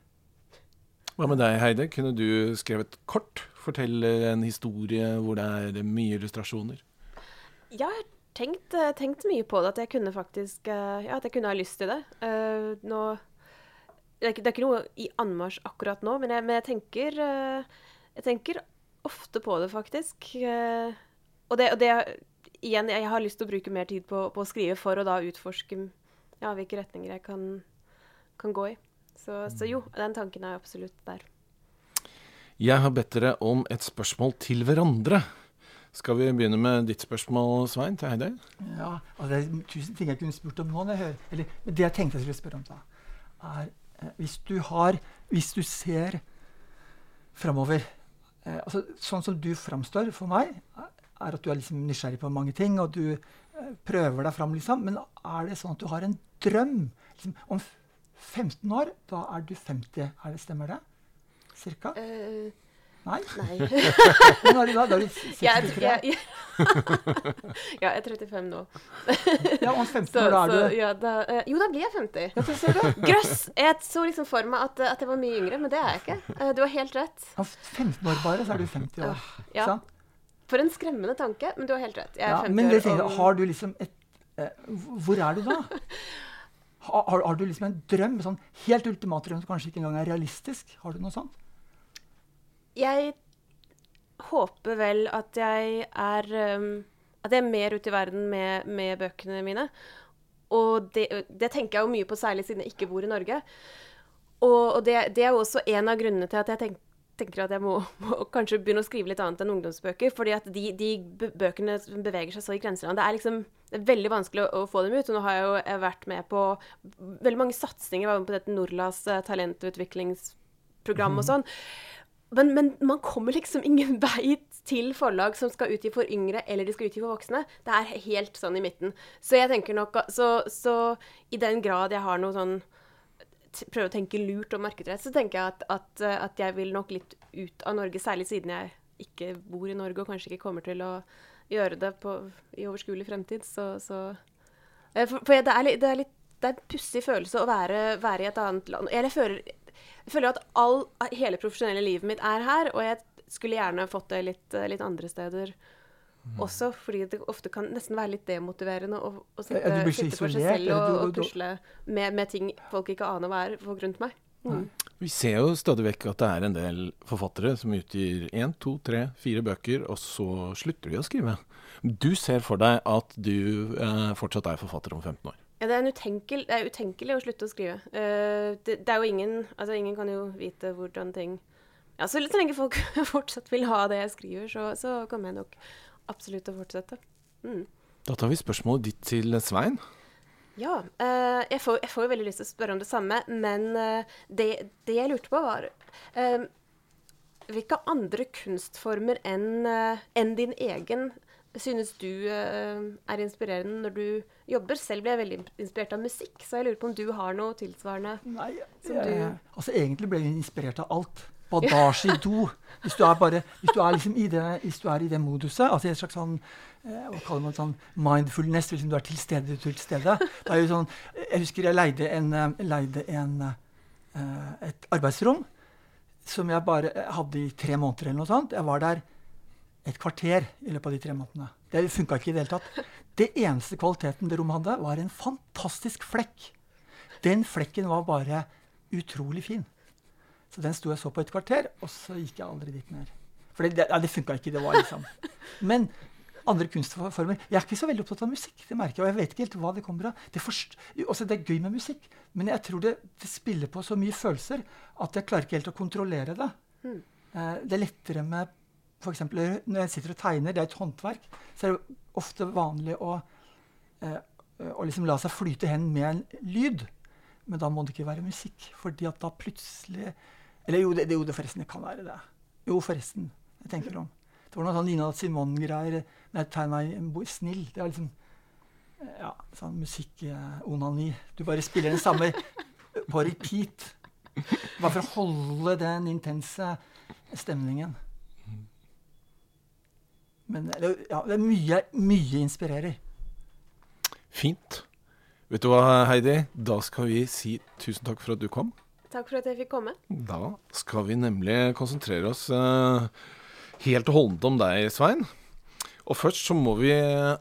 Hva med deg, Heide? Kunne du skrevet kort? Fortelle en historie hvor det er mye illustrasjoner? Ja, jeg har tenkt, eh, tenkt, mye på det. At jeg kunne faktisk eh, Ja, at jeg kunne ha lyst til det. Uh, nå det er, ikke, det er, ikke, noe i anmarsj akkurat nå, men jeg, men jeg tenker uh, Jeg tenker ofte på det, faktisk. Uh, og det, og det Igjen, jeg har lyst til å bruke mer tid på, på å skrive for å da utforske ja, hvilke retninger jeg kan, kan gå i. Så, så, jo, den tanken er absolutt der. Jeg har bedt dere om et spørsmål til hverandre. Skal vi begynne med ditt spørsmål, Svein, til Heidi? Ja, altså det er tusen ting jeg kunne spurt om nå. Hører, eller, det jeg tenkte jeg skulle spørre om, da, er eh, hvis du har Hvis du ser framover eh, altså, Sånn som du framstår for meg, er at du er liksom nysgjerrig på mange ting, og du eh, prøver deg fram, liksom. Men er det sånn at du har en drøm liksom, om 15 år, da er du 50. Er det, stemmer det? Cirka? Uh, Nei? Nei. Hvor er du da? Da er du 63? Jeg, jeg, ja, jeg er 35 nå. ja, Om 15 år, er du ja, da, uh, Jo, da blir jeg 50. Ja, ser du. Grøss! Jeg så liksom for meg at, at, jeg var mye yngre, men det er jeg ikke. Uh, du har helt rett. Om 15 år bare, så er du 50 år. Ja. ja. For en skremmende tanke, men du har helt rett. Jeg er 50 men det, år. Og... Har du liksom et Hvor er du da? Har, har, du liksom en drøm, sånn helt ultimat drøm som kanskje ikke engang er realistisk? Har du noe sånt? Jeg håper vel at jeg er um, At jeg er mer ute i verden med, med bøkene mine. Og det, det, tenker jeg jo mye på, særlig siden jeg ikke bor i Norge. Og, og det, det, er jo også en av grunnene til at jeg tenker tenker at jeg må, må, kanskje begynne å skrive litt annet enn ungdomsbøker. fordi at de, de bøkene beveger seg så i grenseland. Det er liksom det er veldig vanskelig å, å, få dem ut. Og nå har jeg jo vært med på veldig mange satsinger. Jeg var med på dette Norlas uh, talentutviklingsprogram og sånn. Men, men, man kommer liksom ingen vei til forlag som skal utgi for yngre, eller de skal utgi for voksne. Det er helt sånn i midten. Så jeg tenker nok Så, så i den grad jeg har noe sånn Prøver å tenke lurt og markedsrett, så tenker jeg at, at, at, jeg vil nok litt ut av Norge, særlig siden jeg ikke bor i Norge og kanskje ikke kommer til å gjøre det på, i overskuelig fremtid. Så, så eh, For, for det, er det er litt det er en pussig følelse å være, være, i et annet land. Jeg føler, jeg føler at all, hele profesjonelle livet mitt er her, og jeg skulle gjerne fått det litt, litt andre steder. Mm. Også fordi det ofte kan nesten være litt demotiverende å, å sitte, ja, sitte for seg selv og, og pusle med, med, ting folk ikke aner hva er, folk rundt meg. Mm. Vi ser jo stadig vekk at det er en del forfattere som utgir én, to, tre, fire bøker, og så slutter de å skrive. Du ser for deg at du eh, fortsatt er forfatter om 15 år. Ja, det er, utenkel, det er utenkelig å slutte å skrive. Uh, det, det, er jo ingen Altså, ingen kan jo vite hvordan ting ja, Så lenge folk fortsatt vil ha det jeg skriver, så, så kommer jeg nok absolutt å fortsette. Mm. Da tar vi spørsmålet ditt til Svein. Ja. Uh, jeg, får, jeg, får, jo veldig lyst til å spørre om det samme, men uh, det, det, jeg lurte på, var Hvilke andre kunstformer enn en din egen synes du er inspirerende når du jobber? Selv ble jeg veldig inspirert av musikk, så jeg lurer på om du har noe tilsvarende? Nei, jeg, altså Egentlig ble jeg inspirert av alt badasje i do. Hvis du er, bare, hvis du er, liksom i, det, hvis du er i det moduset, altså et slags sånn eh, hva kaller man sånn mindfulness, liksom du er til stede til stede. Det er jo sånn, Jeg husker jeg leide, en, eh, leide en, et arbeidsrom som jeg bare hadde i tre måneder. eller noe sånt. Jeg var der et kvarter i løpet av de tre månedene. Det funka ikke i det hele tatt. Det eneste kvaliteten det rommet hadde, var en fantastisk flekk. Den flekken var bare utrolig fin. Så den sto jeg så på et kvarter, og så gikk jeg aldri dit mer. For det, ja, det funka ikke. det var liksom. Men andre kunstformer Jeg er ikke så veldig opptatt av musikk. det merker jeg, og jeg vet ikke helt hva det kommer av. Det, også, det er gøy med musikk, men jeg tror det, det, spiller på så mye følelser at jeg klarer ikke helt å kontrollere det. Mm. Eh, det er lettere med f.eks. når jeg sitter og tegner, det er et håndverk, så er det ofte vanlig å, eh, å liksom la seg flyte hen med en lyd. Men da må det ikke være musikk, fordi at da plutselig Eller jo, det, jo, det forresten, det kan være det. Jo, forresten. Jeg tenker om. Det var noe sånn Nina Simone-greier. Når jeg tegner en bord. snill. Det er liksom ja, sånn musikk-onani. Du bare spiller den samme på repeat. Bare for å holde den intense stemningen. Men det, ja, det er mye, mye inspirerer. Fint. Vet du hva, Heidi? Da skal vi si tusen takk for at du kom. Takk for at jeg fikk komme. Da skal vi nemlig konsentrere oss uh, helt og holdent om deg, Svein. Og først så må vi eh,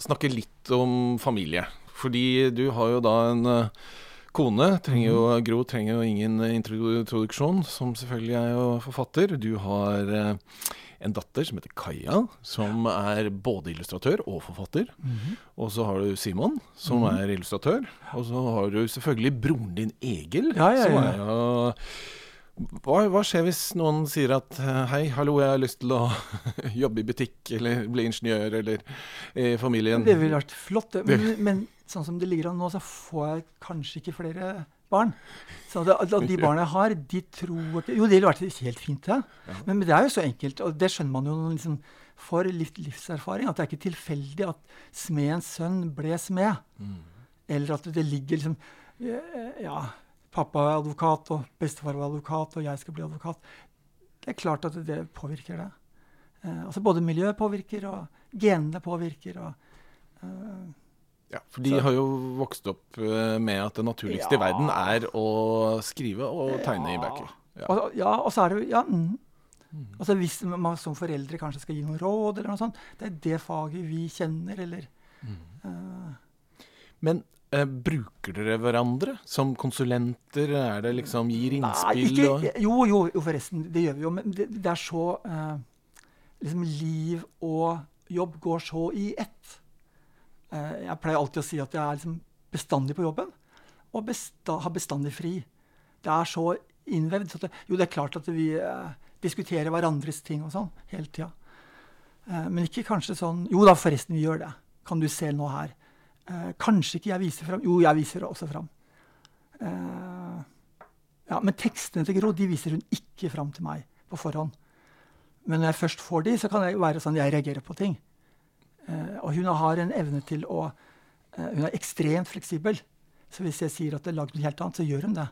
snakke litt om familie. Fordi du har jo da en uh, kone. Trenger jo, Gro trenger jo ingen introduksjon, som selvfølgelig er jo forfatter. Du har eh, en datter som heter Kaja, som er både illustratør og forfatter. Og så har du Simon, som er illustratør. Og så har du selvfølgelig broren din Egil, Ja, ja, som er jo hva, hva skjer hvis noen sier at hei, hallo, jeg har lyst til å jobbe i butikk eller bli ingeniør eller i familien? Det ville vært flott. Men, men sånn som det ligger an nå, så får jeg kanskje ikke flere barn. Så at, at de barna jeg har, de tror ikke Jo, det ville vært helt fint, det. Men, men det er jo så enkelt, og det skjønner man jo liksom for litt livserfaring, at det er ikke tilfeldig at smedens sønn ble smed. Eller at det ligger liksom eh, Ja, pappa er advokat, og bestefar var advokat, og jeg skal bli advokat. Det er klart at det påvirker det. Eh, altså Både miljøet påvirker, og genene påvirker. og eh, Ja, for de har jo vokst opp eh, med at det naturligste i verden er å skrive og tegne i Ja. bøker. Ja. Og, ja, og så er det jo ja, mm. Altså Hvis man som foreldre kanskje skal gi noen råd, eller noe sånt, det er det faget vi kjenner, eller eh, Men uh, bruker dere hverandre som konsulenter? Er det liksom gir Nei, innspill ikke, og jo, jo, jo, forresten. Det gjør vi jo. Men det, det er så uh, liksom Liv og jobb går så i ett. Eh, jeg pleier alltid å si at jeg er liksom bestandig på jobben, og besta, har bestandig fri. Det er så innvevd. Så det, jo, det er klart at vi eh, diskuterer hverandres ting og sånn hele tida. Eh, men ikke kanskje sånn Jo da, forresten, vi gjør det. Kan du se nå her? Eh, kanskje ikke jeg viser fram. Jo, jeg viser også fram. Eh, ja, men tekstene til Gro de viser hun ikke fram til meg på forhånd. Men når jeg først får de, så kan det være sånn jeg reagerer på ting. Eh, og hun har en evne til å eh, Hun er ekstremt fleksibel. Så hvis jeg sier at det er lagd noe helt annet, så gjør hun det.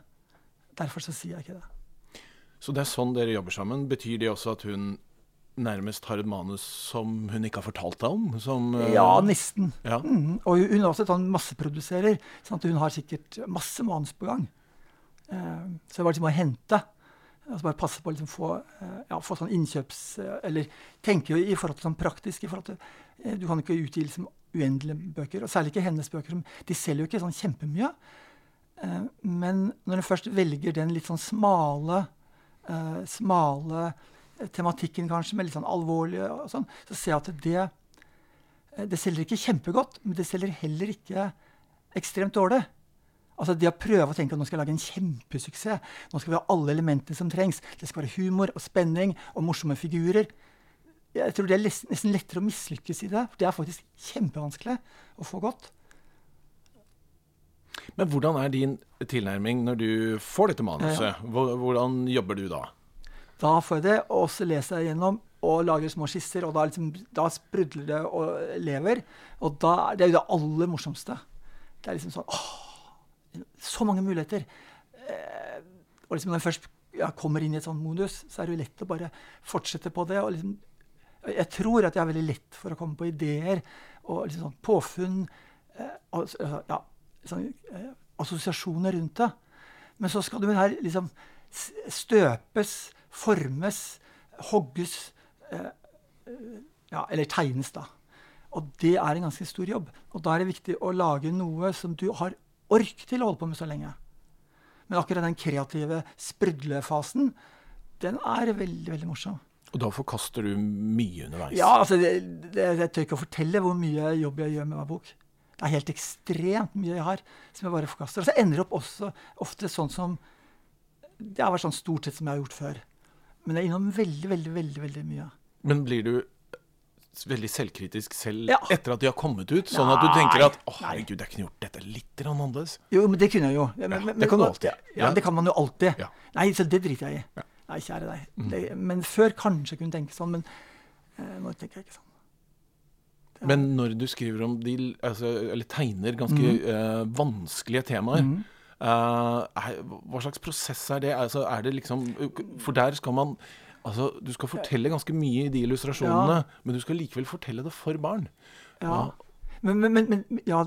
Derfor så sier jeg ikke det. Så det er sånn dere jobber sammen. Betyr det også at hun nærmest har et manus som hun ikke har fortalt deg om? Som, eh, Ja, nesten. Ja. Mm. Og hun er også sånn masseproduserer. Sånn at hun har sikkert masse manus på gang. Så det var liksom å hente. Altså bare passe på å liksom få, eh, ja, få sånn innkjøps... eh, eller tenke i forhold til sånn praktisk i forhold til, eh, Du kan ikke utgi liksom uendelige bøker, og særlig ikke hennes bøker. De selger jo ikke sånn kjempemye. Men når en først velger den litt sånn smale, smale tematikken, kanskje, med litt sånn alvorlige og sånn, så ser jeg at det det selger ikke kjempegodt, men det selger heller ikke ekstremt dårlig. Altså Det å prøve å tenke at nå skal jeg lage en kjempesuksess, nå skal vi ha alle elementene som trengs, det skal være humor og spenning og morsomme figurer Jeg tror det er nesten lettere å mislykkes i det. for Det er faktisk kjempevanskelig å få godt. Men hvordan er din tilnærming når du får dette manuset? Hvordan jobber du da? Da får jeg det, og så leser jeg gjennom og lager små skisser, og da, liksom, da sprudler det og lever. Og da, det er jo det aller morsomste. Det er liksom sånn åh, Så mange muligheter. Eh, og liksom når jeg først ja, kommer inn i et sånt modus, så er det jo lett å bare fortsette på det. og liksom jeg tror at jeg er veldig lett for å komme på ideer og liksom sånn påfunn. Eh, altså, altså, ja, sånn, eh, assosiasjoner rundt det. Men så skal det her liksom støpes, formes, hogges eh, eh, ja, Eller tegnes, da. Og det er en ganske stor jobb. Og da er det viktig å lage noe som du har ork til å holde på med så lenge. Men akkurat den kreative sprudlefasen, den er veldig, veldig morsom. Og da forkaster du mye underveis? Ja, altså, det, det, Jeg tør ikke å fortelle hvor mye jobb jeg gjør med hver bok. Det er helt ekstremt mye jeg har som jeg bare forkaster. Og så ender det opp også ofte sånn som Det har vært sånn stort sett som jeg har gjort før. Men jeg er innom veldig, veldig, veldig, veldig mye. Men blir du veldig selvkritisk selv Ja. etter at de har kommet ut? Sånn at du tenker at 'Å, herregud, jeg kunne gjort dette litt annerledes'? Jo, men det kunne jeg jo. Ja, men, men, det kan du alltid. Ja, det kan man jo alltid. Nei, så det driter jeg i. Nei, kjære deg. Mm. Det, men før kanskje kunne tenke sånn, men eh, nå tenker jeg ikke sånn. Er... Men når du skriver om de altså, Eller tegner ganske eh, vanskelige temaer, mm. uh, er, hva slags prosess er det? Altså, er det liksom For der skal man Altså, du skal fortelle ganske mye i de illustrasjonene, men du skal likevel fortelle det for barn. Ja. Men, men, men, men ja,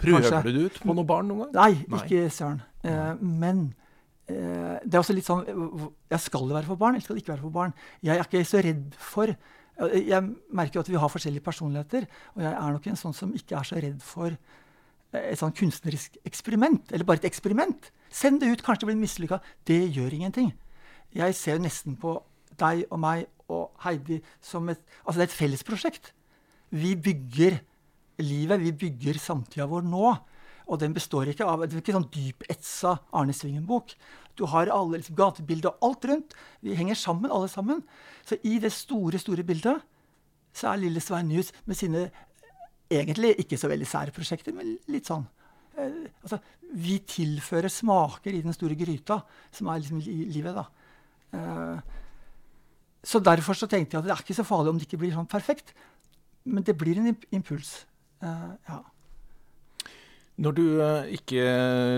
Prøver Kanskje. du det ut på noen barn noen gang? Nei, Nei. ikke søren. Eh, men eh, det er også litt sånn Jeg skal det være for barn, eller skal det ikke være for barn? Jeg er ikke så redd for eh, Jeg merker jo at vi har forskjellige personligheter, og jeg er nok en sånn som ikke er så redd for eh, et sånn kunstnerisk eksperiment. Eller bare et eksperiment. Send det ut, kanskje det blir mislykka. Det gjør ingenting. Jeg ser nesten på deg og meg og Heidi som et Altså, det er et fellesprosjekt. Vi bygger livet, vi bygger samtida vår nå. Og den består ikke av Det er ikke sånn dypetsa Arne Svingen-bok. Du har alle liksom, gatebildet og alt rundt. Vi henger sammen, alle sammen. Så i det store, store bildet så er lille Svein News med sine egentlig ikke så veldig sære prosjekter, men litt sånn eh, altså, Vi tilfører smaker i den store gryta, som er liksom li livet, da. Eh, så derfor så tenkte jeg at det er ikke så farlig om det ikke blir sånn perfekt. Men det blir en impuls. Uh, ja. Når du eh, ikke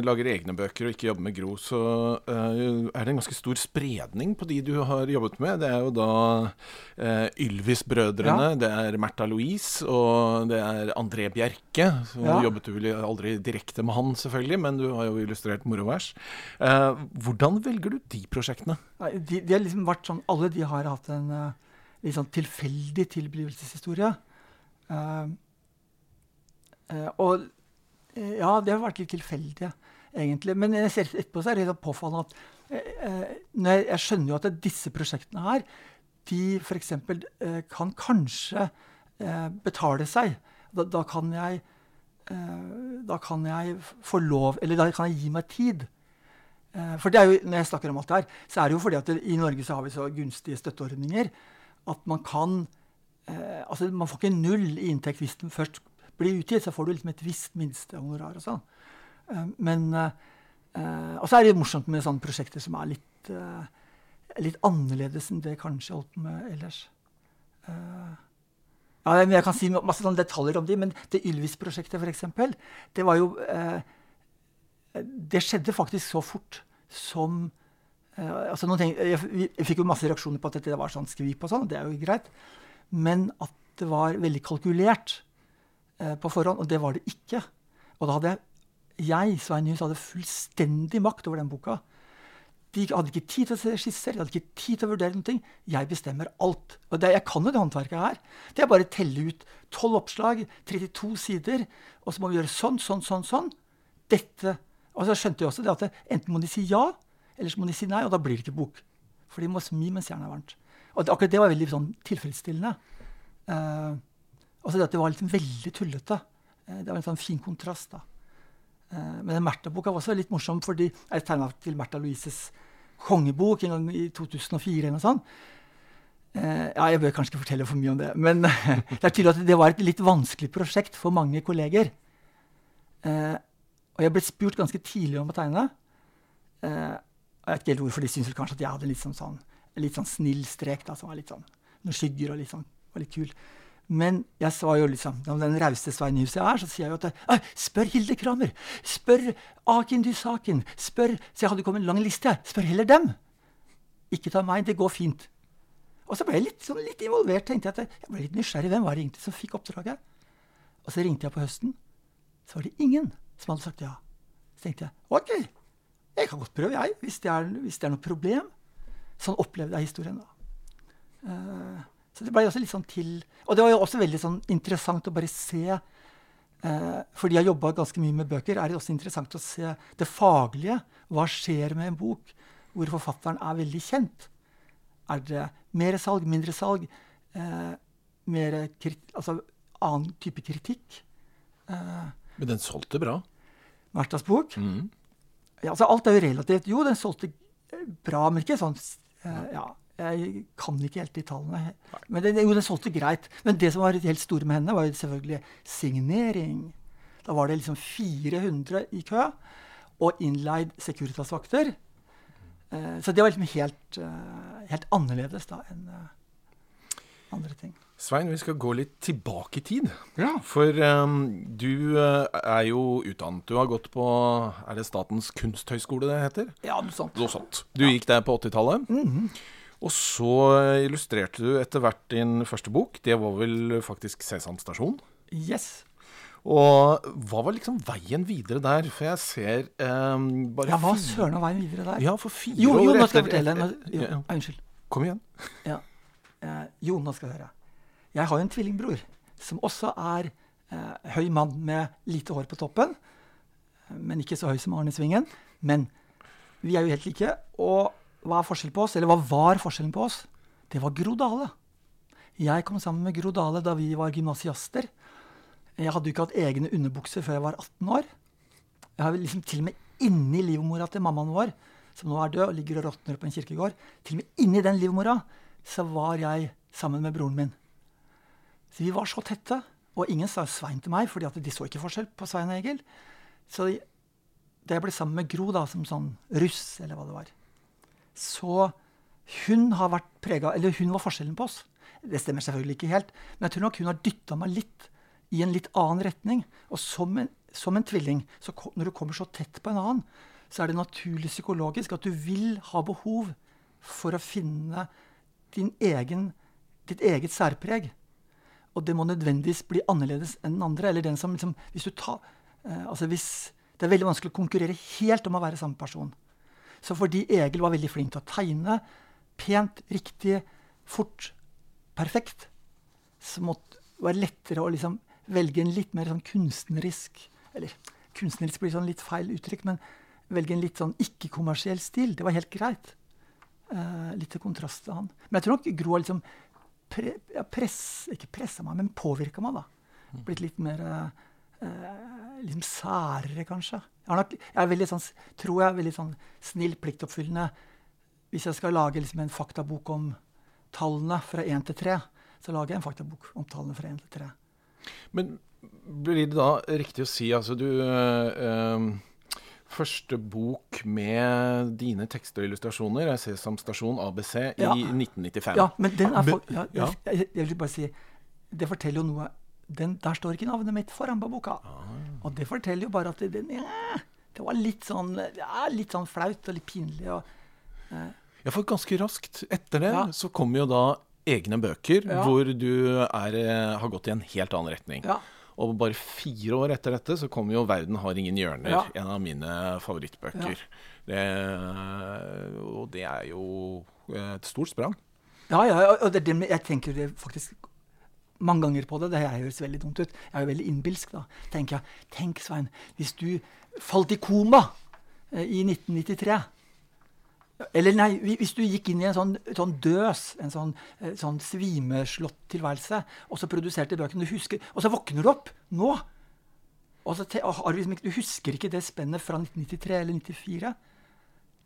lager egne bøker og ikke jobber med Gro, så eh, er det en ganske stor spredning på de du har jobbet med. Det er jo da uh, Ylvis-brødrene, det er Märtha Louise og det er André Bjerke. Så Ja. jobbet du vel aldri direkte med han, selvfølgelig, men du har jo illustrert morovers. Eh, hvordan velger du de prosjektene? De, de har liksom vært sånn, alle de har hatt en eh, litt sånn tilfeldig tilblivelseshistorie. Uh, uh, og eh, ja, det har vært litt tilfeldig, egentlig. Men jeg ser etterpå så er det påfallende at eh, eh, jeg, jeg skjønner jo at disse prosjektene her, de f.eks. Eh, kan kanskje betale seg. Da, da kan jeg da kan jeg få lov Eller da kan jeg gi meg tid. For det er jo, når jeg snakker om alt det her, så er det jo fordi at det, i Norge så har vi så gunstige støtteordninger at man kan eh, Altså, man får ikke null i inntekt hvis den først blir utgitt. Så får du liksom et visst minstehonorar og sånn. Eh, men eh, eh, Og så er det morsomt med sånne prosjekter som er litt, litt annerledes enn det jeg kanskje holdt på med ellers. Ja, jeg kan si masse sånne detaljer om de, men det Ylvis-prosjektet, f.eks., det var jo det skjedde faktisk så fort som altså ting, jeg, fikk jo masse reaksjoner på at dette var sånn skvip og sånn, det er jo greit. Men at det var veldig kalkulert på forhånd, og det var det ikke. Og da hadde jeg, Svein Hus, hadde fullstendig makt over den boka. De hadde ikke tid til å se skisser, de hadde ikke tid til å vurdere noe. Jeg bestemmer alt. Og det, jeg kan jo det håndverket her. Det er bare å telle ut 12 oppslag, 32 sider, og så må vi gjøre sånn, sånn, sånn, sånn. Dette. Og så skjønte jeg også det at det, enten må de si ja, eller så må de si nei, og da blir det ikke bok. For de må smi mens jernet er varmt. Og det, akkurat det var veldig sånn tilfredsstillende. Eh, også det at det var liksom veldig tullete. Eh, det var en sånn fin kontrast. da. Eh, men den Märtha-boka var også litt morsom, fordi jeg tegna til Märtha Louises kongebok en gang i 2004 eller noe sånt. Eh, ja, jeg bør kanskje ikke fortelle for mye om det, men det er tydelig at det var et litt vanskelig prosjekt for mange kolleger. Og jeg ble spurt ganske tidlig om å tegne. Jeg vet ikke helt hvorfor de syntes kanskje at jeg hadde en litt sånn, sånn, litt sånn snill strek, da, som var litt sånn noen skygger og litt sånn, var litt kul. Men jeg sa jo liksom, om den rause Svein Hus jeg er, så sier jeg jo at «Ei, Spør Hilde Kramer! Spør Akin Dysaken! Spør Så jeg hadde kommet en lang liste. Spør heller dem! Ikke ta meg, det går fint. Og så ble jeg litt, sånn, litt involvert. tenkte Jeg at jeg ble litt nysgjerrig. Hvem var det egentlig som fikk oppdraget? Og så ringte jeg på høsten. Så var det ingen som hadde sagt ja. Så tenkte jeg OK, jeg kan godt prøve, jeg, hvis det er, hvis det er noe problem. Sånn opplevde jeg historien da. Eh, så det ble også litt sånn til Og det var jo også veldig sånn interessant å bare se eh, Fordi jeg har jobba ganske mye med bøker, er det også interessant å se det faglige. Hva skjer med en bok hvor forfatteren er veldig kjent? Er det mer salg, mindre salg? Eh, mer altså annen type kritikk? Eh, Men den solgte bra. Märthas bok? Mm. Ja, altså alt er jo relativt. Jo, den solgte bra, men ikke sånn eh, Ja. Jeg kan ikke helt de tallene. Men det, jo, den solgte greit. Men det som var helt store med henne, var jo selvfølgelig signering. Da var det liksom 400 i kø, og innleid Securitas-vakter. Eh, så det var liksom helt, eh, helt annerledes da enn eh, andre ting. Svein, vi skal gå litt tilbake i tid. Ja. For um, du er jo utdannet. Du har gått på Er det Statens kunsthøgskole det heter? Ja, noe sånt. Noe sånt. Du gikk der på 80-tallet. Mhm. Og så illustrerte du etter hvert din første bok. Det var vel faktisk Sesam stasjon. Yes. Og hva var liksom veien videre der? For jeg ser um, bare Ja, hva søren var veien videre der? Ja, for fire Jo, jo, år nå skal jeg fortelle. Nå, jo, ja, ja. unnskyld. Kom igjen. Ja. Eh, jo, nå skal du høre. Jeg har jo en tvillingbror som også er eh, høy mann med lite hår på toppen. eh, Men ikke så høy som Arne Svingen. Men vi er jo helt like. Og hva er forskjellen på oss? Eller hva var forskjellen på oss? Det var Gro Dale. Jeg kom sammen med Gro Dale da vi var gymnasiaster. Jeg hadde jo ikke hatt egne underbukser før jeg var 18 år. Jeg har liksom til og med inni livmora til mammaen vår, som nå er død og ligger og råtner på en kirkegård, til og med inni den livmora så var jeg sammen med broren min. Så vi var så tette. Og ingen sa Svein til meg, fordi de så ikke forskjell på Svein og Egil. Så da jeg ble sammen med Gro da, som sånn russ, eller hva det var, så hun har vært prega Eller hun var forskjellen på oss. Det stemmer selvfølgelig ikke helt, men jeg tror nok hun har dytta meg litt i en litt annen retning. Og som en, som en tvilling, så når du kommer så tett på en annen, så er det naturlig psykologisk at du vil ha behov for å finne egen, ditt eget særpreg. Og det må nødvendigvis bli annerledes enn den andre. eller den som liksom, hvis du tar, eh, altså hvis, Det er veldig vanskelig å konkurrere helt om å være samme person. Så fordi Egil var veldig flink til å tegne, pent, riktig, fort, perfekt, så måtte det være lettere å liksom velge en litt mer sånn kunstnerisk Eller kunstnerisk blir sånn litt feil uttrykk, men velge en litt sånn ikke-kommersiell stil. Det var helt greit. Uh, litt til kontrast til han. Men jeg tror nok Gro har liksom pre, press, ikke pressa meg, men påvirka meg. da. Blitt litt mer eh, liksom særere, kanskje. Jeg, nok, jeg er veldig sånn, tror jeg er veldig sånn snill, pliktoppfyllende. Hvis jeg skal lage liksom en faktabok om tallene fra 1 til 3, så lager jeg en faktabok om tallene fra 1 til 3. Men blir det da riktig å si altså du øh, Første bok med dine tekster og illustrasjoner er Sesam Stasjon ABC Ja. i 1995. Ja, men den er for, ja. Jeg, jeg vil bare si Det forteller jo noe den, Der står ikke navnet mitt foran på boka. Og det forteller jo bare at det, den, ja, det var litt sånn er litt sånn flaut og litt pinlig. Og, Ja, for ganske raskt etter det Ja. så kommer jo da egne bøker Ja. hvor du er, eh, har gått i en helt annen retning. ja, Og bare fire år etter dette så kommer jo 'Verden har ingen hjørner', Ja. en av mine favorittbøker. Det, og det er jo et stort sprang. ja, ja, og det, jeg tenker det faktisk mange ganger på det. Det høres veldig dumt ut. Jeg er jo veldig innbilsk, da. tenker jeg. Tenk, Svein, hvis du falt i koma eh, i 1993 Eller nei, hvis du gikk inn i en sånn, sånn døs, en sånn, eh, sånn svimeslått tilværelse, og så produserte bøkene du husker, og så våkner du opp nå! Og så te, liksom, du husker ikke det spennet fra 1993 eller 1994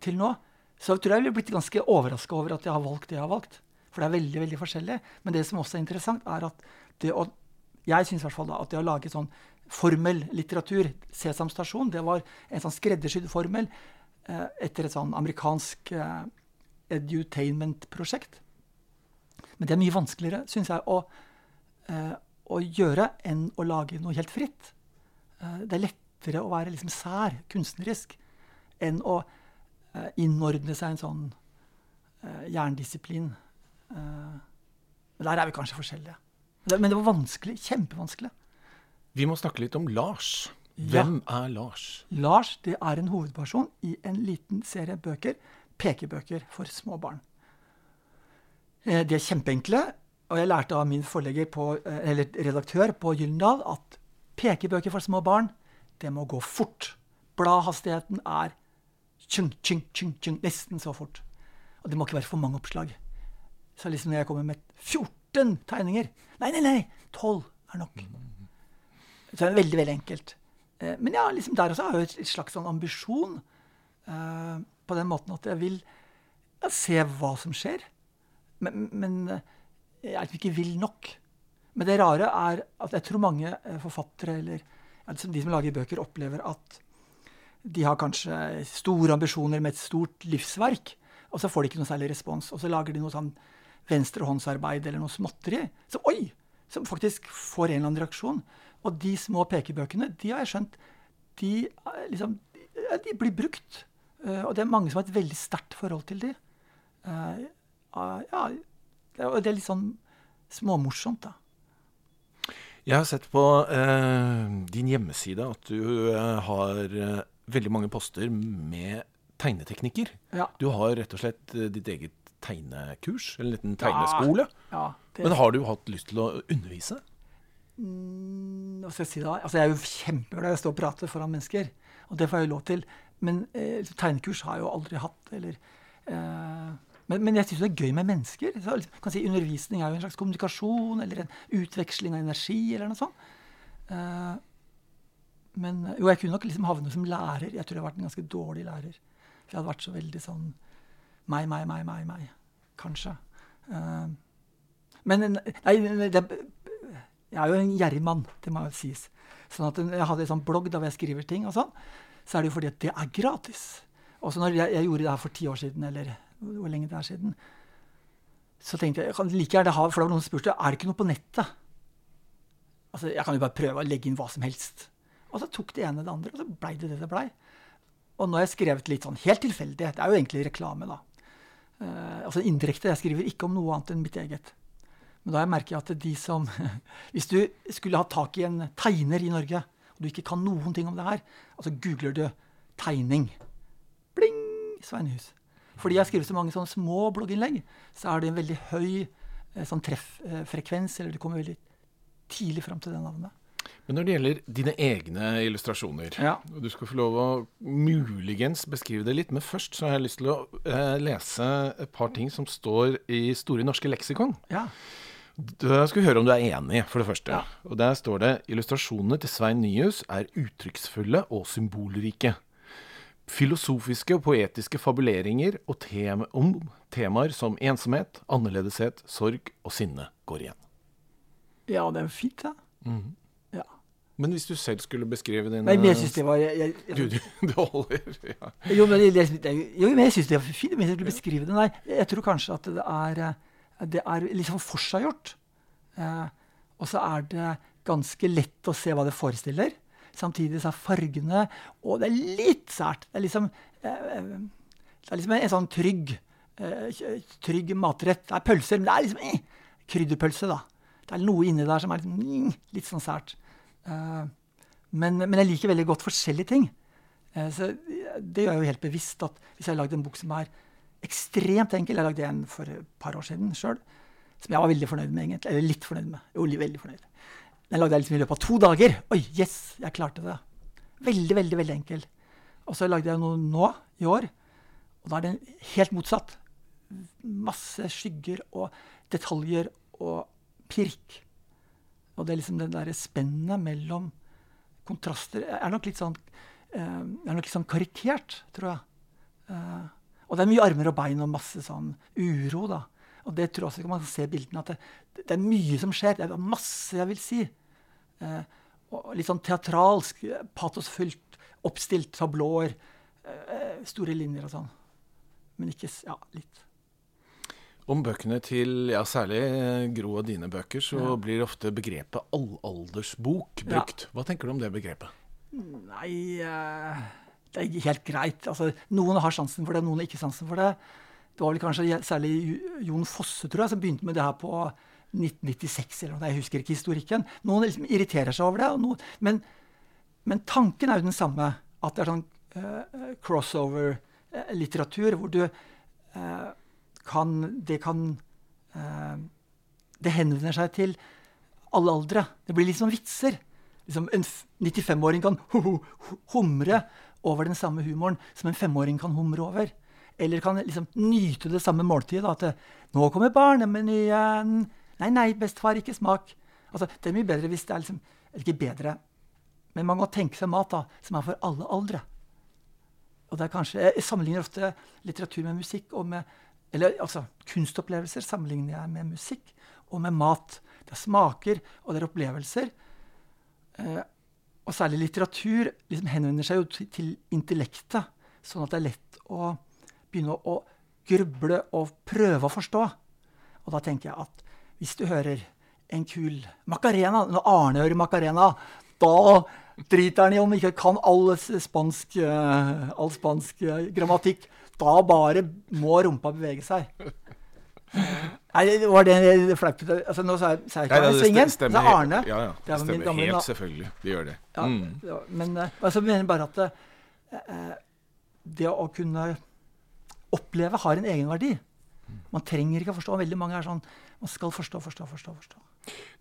til nå. Så tror jeg jeg ville blitt ganske overraska over at jeg har valgt det jeg har valgt. For det er veldig veldig forskjellig. Men det som også er interessant, er at det å Jeg synes i hvert fall da, at det å lage sånn formellitteratur, Sesam Stasjon, det var en sånn skreddersydd formel eh, etter et sånn amerikansk eh, edutainment-prosjekt. Men det er mye vanskeligere, syns jeg, å, eh, å gjøre enn å lage noe helt fritt. Eh, det er lettere å være liksom sær, kunstnerisk, enn å eh, innordne seg en sånn eh, jerndisiplin. Eh, men der er vi kanskje forskjellige. Men det, var vanskelig. Kjempevanskelig. Vi må snakke litt om Lars. Ja. Hvem er Lars? Lars det er en hovedperson i en liten serie bøker, pekebøker for små barn. Eh, De er kjempeenkle, og jeg lærte av min på, eh, eller redaktør på Gyllendal at pekebøker for små barn, det må gå fort. Bladhastigheten er tjung, tjung, tjung, tjung, nesten så fort. Og det må ikke være for mange oppslag. Så liksom når jeg kommer med 14 tegninger Nei, nei, nei! 12 er nok. Så det er veldig, veldig enkelt. Eh, Men ja, liksom der også har jeg et slags sånn ambisjon. eh, på den måten at jeg vil ja, se hva som skjer. men, men eh, jeg ikke vil nok. Men det rare er at jeg tror mange forfattere, eller ja, liksom de som lager bøker, opplever at de har kanskje store ambisjoner med et stort livsverk, og så får de ikke noe særlig respons. Og så lager de noe sånn venstrehåndsarbeid eller noe småtteri som, oi, som faktisk får en eller annen reaksjon. Og de små pekebøkene, de har jeg skjønt, de, eh, liksom, de blir brukt. Uh, og det er mange som har et veldig sterkt forhold til de. Uh, uh, ja, det er, det er litt sånn småmorsomt, da. Jeg har sett på din hjemmeside at du har veldig mange poster med tegneteknikker. Ja. Du har rett og slett eh, ditt eget tegnekurs, eller en liten tegneskole. Ja, det, Men har du hatt lyst til å undervise? Mm, hva skal jeg si da? Altså, jeg er jo kjempeglad i å stå og prate foran mennesker. Og det får jeg jo lov til. Men eh, tegnekurs har jeg jo aldri hatt. Eller, eh, men, men, jeg syns det er gøy med mennesker. Så, liksom, kan si Undervisning er jo en slags kommunikasjon eller en utveksling av energi eller noe sånt. Eh, men jo, jeg kunne nok liksom havne som lærer. Jeg tror jeg har vært en ganske dårlig lærer. For jeg hadde vært så veldig sånn meg, meg, meg, meg, meg. Kanskje. Uh, men nei, det, jeg er jo en gjerrig mann, det må jo sies. Sånn at Jeg hadde en sånn blogg der jeg skriver ting, og sånn, så er det jo fordi at det er gratis. Og så når jeg, jeg, gjorde det her for ti år siden, eller hvor lenge det er siden, så tenkte jeg jeg kan like gjerne ha, for det var noen som spurte er det ikke noe på nettet. Altså, Jeg kan jo bare prøve å legge inn hva som helst. Og så tok det ene det andre, og så blei det det det blei. Og nå har jeg skrevet litt sånn helt tilfeldig. Det er jo egentlig reklame, da. Uh, altså indirekte. Jeg skriver ikke om noe annet enn mitt eget. Men da har jeg at de som Hvis du skulle ha tak i en tegner i Norge, og du ikke kan noen ting om det her, altså googler du 'tegning'. Bling! Sveinehus. Fordi jeg har skrevet så mange sånne små blogginnlegg, så er det en veldig høy eh, sånn trefffrekvens, eller du kommer veldig tidlig fram til det navnet. Men når det gjelder dine egne illustrasjoner, ja. du skal få lov å muligens beskrive det litt, men først så har jeg lyst til å eh, lese et par ting som står i Store norske leksikon. Ja. Jeg skal høre om du er enig, for det første. Ja. Og Der står det illustrasjonene til Svein Nyhus er uttrykksfulle og symbolrike. Filosofiske og poetiske fabuleringer og tema, om temaer som ensomhet, annerledeshet, sorg og sinne går igjen. Ja, det er fint. Ja. Mm. Men hvis du selv skulle beskrive dine Nei, men jeg syns det var jeg, jeg, Du, du, du holder ja. Jo, men jeg, jo, men jeg syns det var fint. Men jeg skulle beskrive det. Nei, jeg tror kanskje at det er, det er liksom forseggjort. Eh, og så er det ganske lett å se hva det forestiller. Samtidig så er fargene Og det er litt sært. Det er liksom, eh, det er liksom en, en sånn trygg, eh, trygg matrett. Det er pølser, men det er liksom eh, krydderpølse, da. Det er noe inni der som er liksom, litt sånn sært. Eh, men, men, jeg liker veldig godt forskjellige ting. Eh, så det gjør jeg jo helt bevisst at hvis jeg har lagd en bok som er ekstremt enkel Jeg lagde en for et par år siden sjøl, som jeg var veldig fornøyd med, egentlig. Eller litt fornøyd med. Jo, veldig fornøyd. Den lagde jeg liksom i løpet av to dager. Oi, yes, jeg klarte det. Veldig, veldig, veldig enkel. Og så lagde jeg noe nå, i år, og da er den helt motsatt. Masse skygger og detaljer og pirk. Og det er liksom det derre spennet mellom kontraster er nok litt sånn eh, er nok litt sånn karikert, tror jeg. Eh, og det er mye armer og bein og masse sånn uro, da. Og det tror jeg også kan se bildene, at det, det, er mye som skjer. Det er masse jeg vil si. Eh, litt sånn teatralsk, patosfullt, oppstilt tablåer. store linjer og sånn. Men ikke Ja, litt. Om bøkene til ja, særlig eh, Gro og dine bøker, så ja. blir ofte begrepet allaldersbok brukt. Ja. Hva tenker du om det begrepet? Nei uh, Det er helt greit. Altså, noen har sansen for det, noen har ikke sansen for det. Det var vel kanskje særlig Jon Fosse tror jeg, som begynte med det her på 1996. eller noe, Jeg husker ikke historikken. Noen liksom irriterer seg over det. Noen, men, men, tanken er jo den samme. At det er sånn uh, crossover-litteratur hvor du uh, kan Det kan eh, Det henvender seg til alle aldre. Det blir litt som vitser. Liksom en 95-åring kan humre over den samme humoren som en femåring kan humre over. Eller kan liksom nyte det samme måltidet. Da, at det, 'Nå kommer barnemenyen.' 'Nei, nei, bestefar, ikke smak.' Altså, det er mye bedre hvis det er liksom Eller ikke bedre, men man må tenke seg mat da, som er for alle aldre. Og det er kanskje, Jeg sammenligner ofte litteratur med musikk og med Eller altså, kunstopplevelser sammenligner jeg med musikk og med mat. Det er smaker, og det er opplevelser. Eh, og særlig litteratur liksom henvender seg jo til, intellektet, sånn at det er lett å begynne å, å gruble og prøve å forstå. Og da tenker jeg at hvis du hører en kul Macarena Når Arne hører Macarena, da driter han i om ikke kan all spansk, uh, all spansk uh, grammatikk. Da bare må rumpa bevege seg. Nei, var det flaut? Altså, nå sa jeg, sa jeg ikke Nei, Svingen. Det er Arne. Ja, ja. Det, stemmer gamle, helt, selvfølgelig. Det gjør det. Ja, mm. Men uh, altså, mener bare at uh, det å kunne oppleve har en egenverdi. Man trenger ikke å forstå. Veldig mange er sånn Man skal forstå, forstå, forstå. forstå.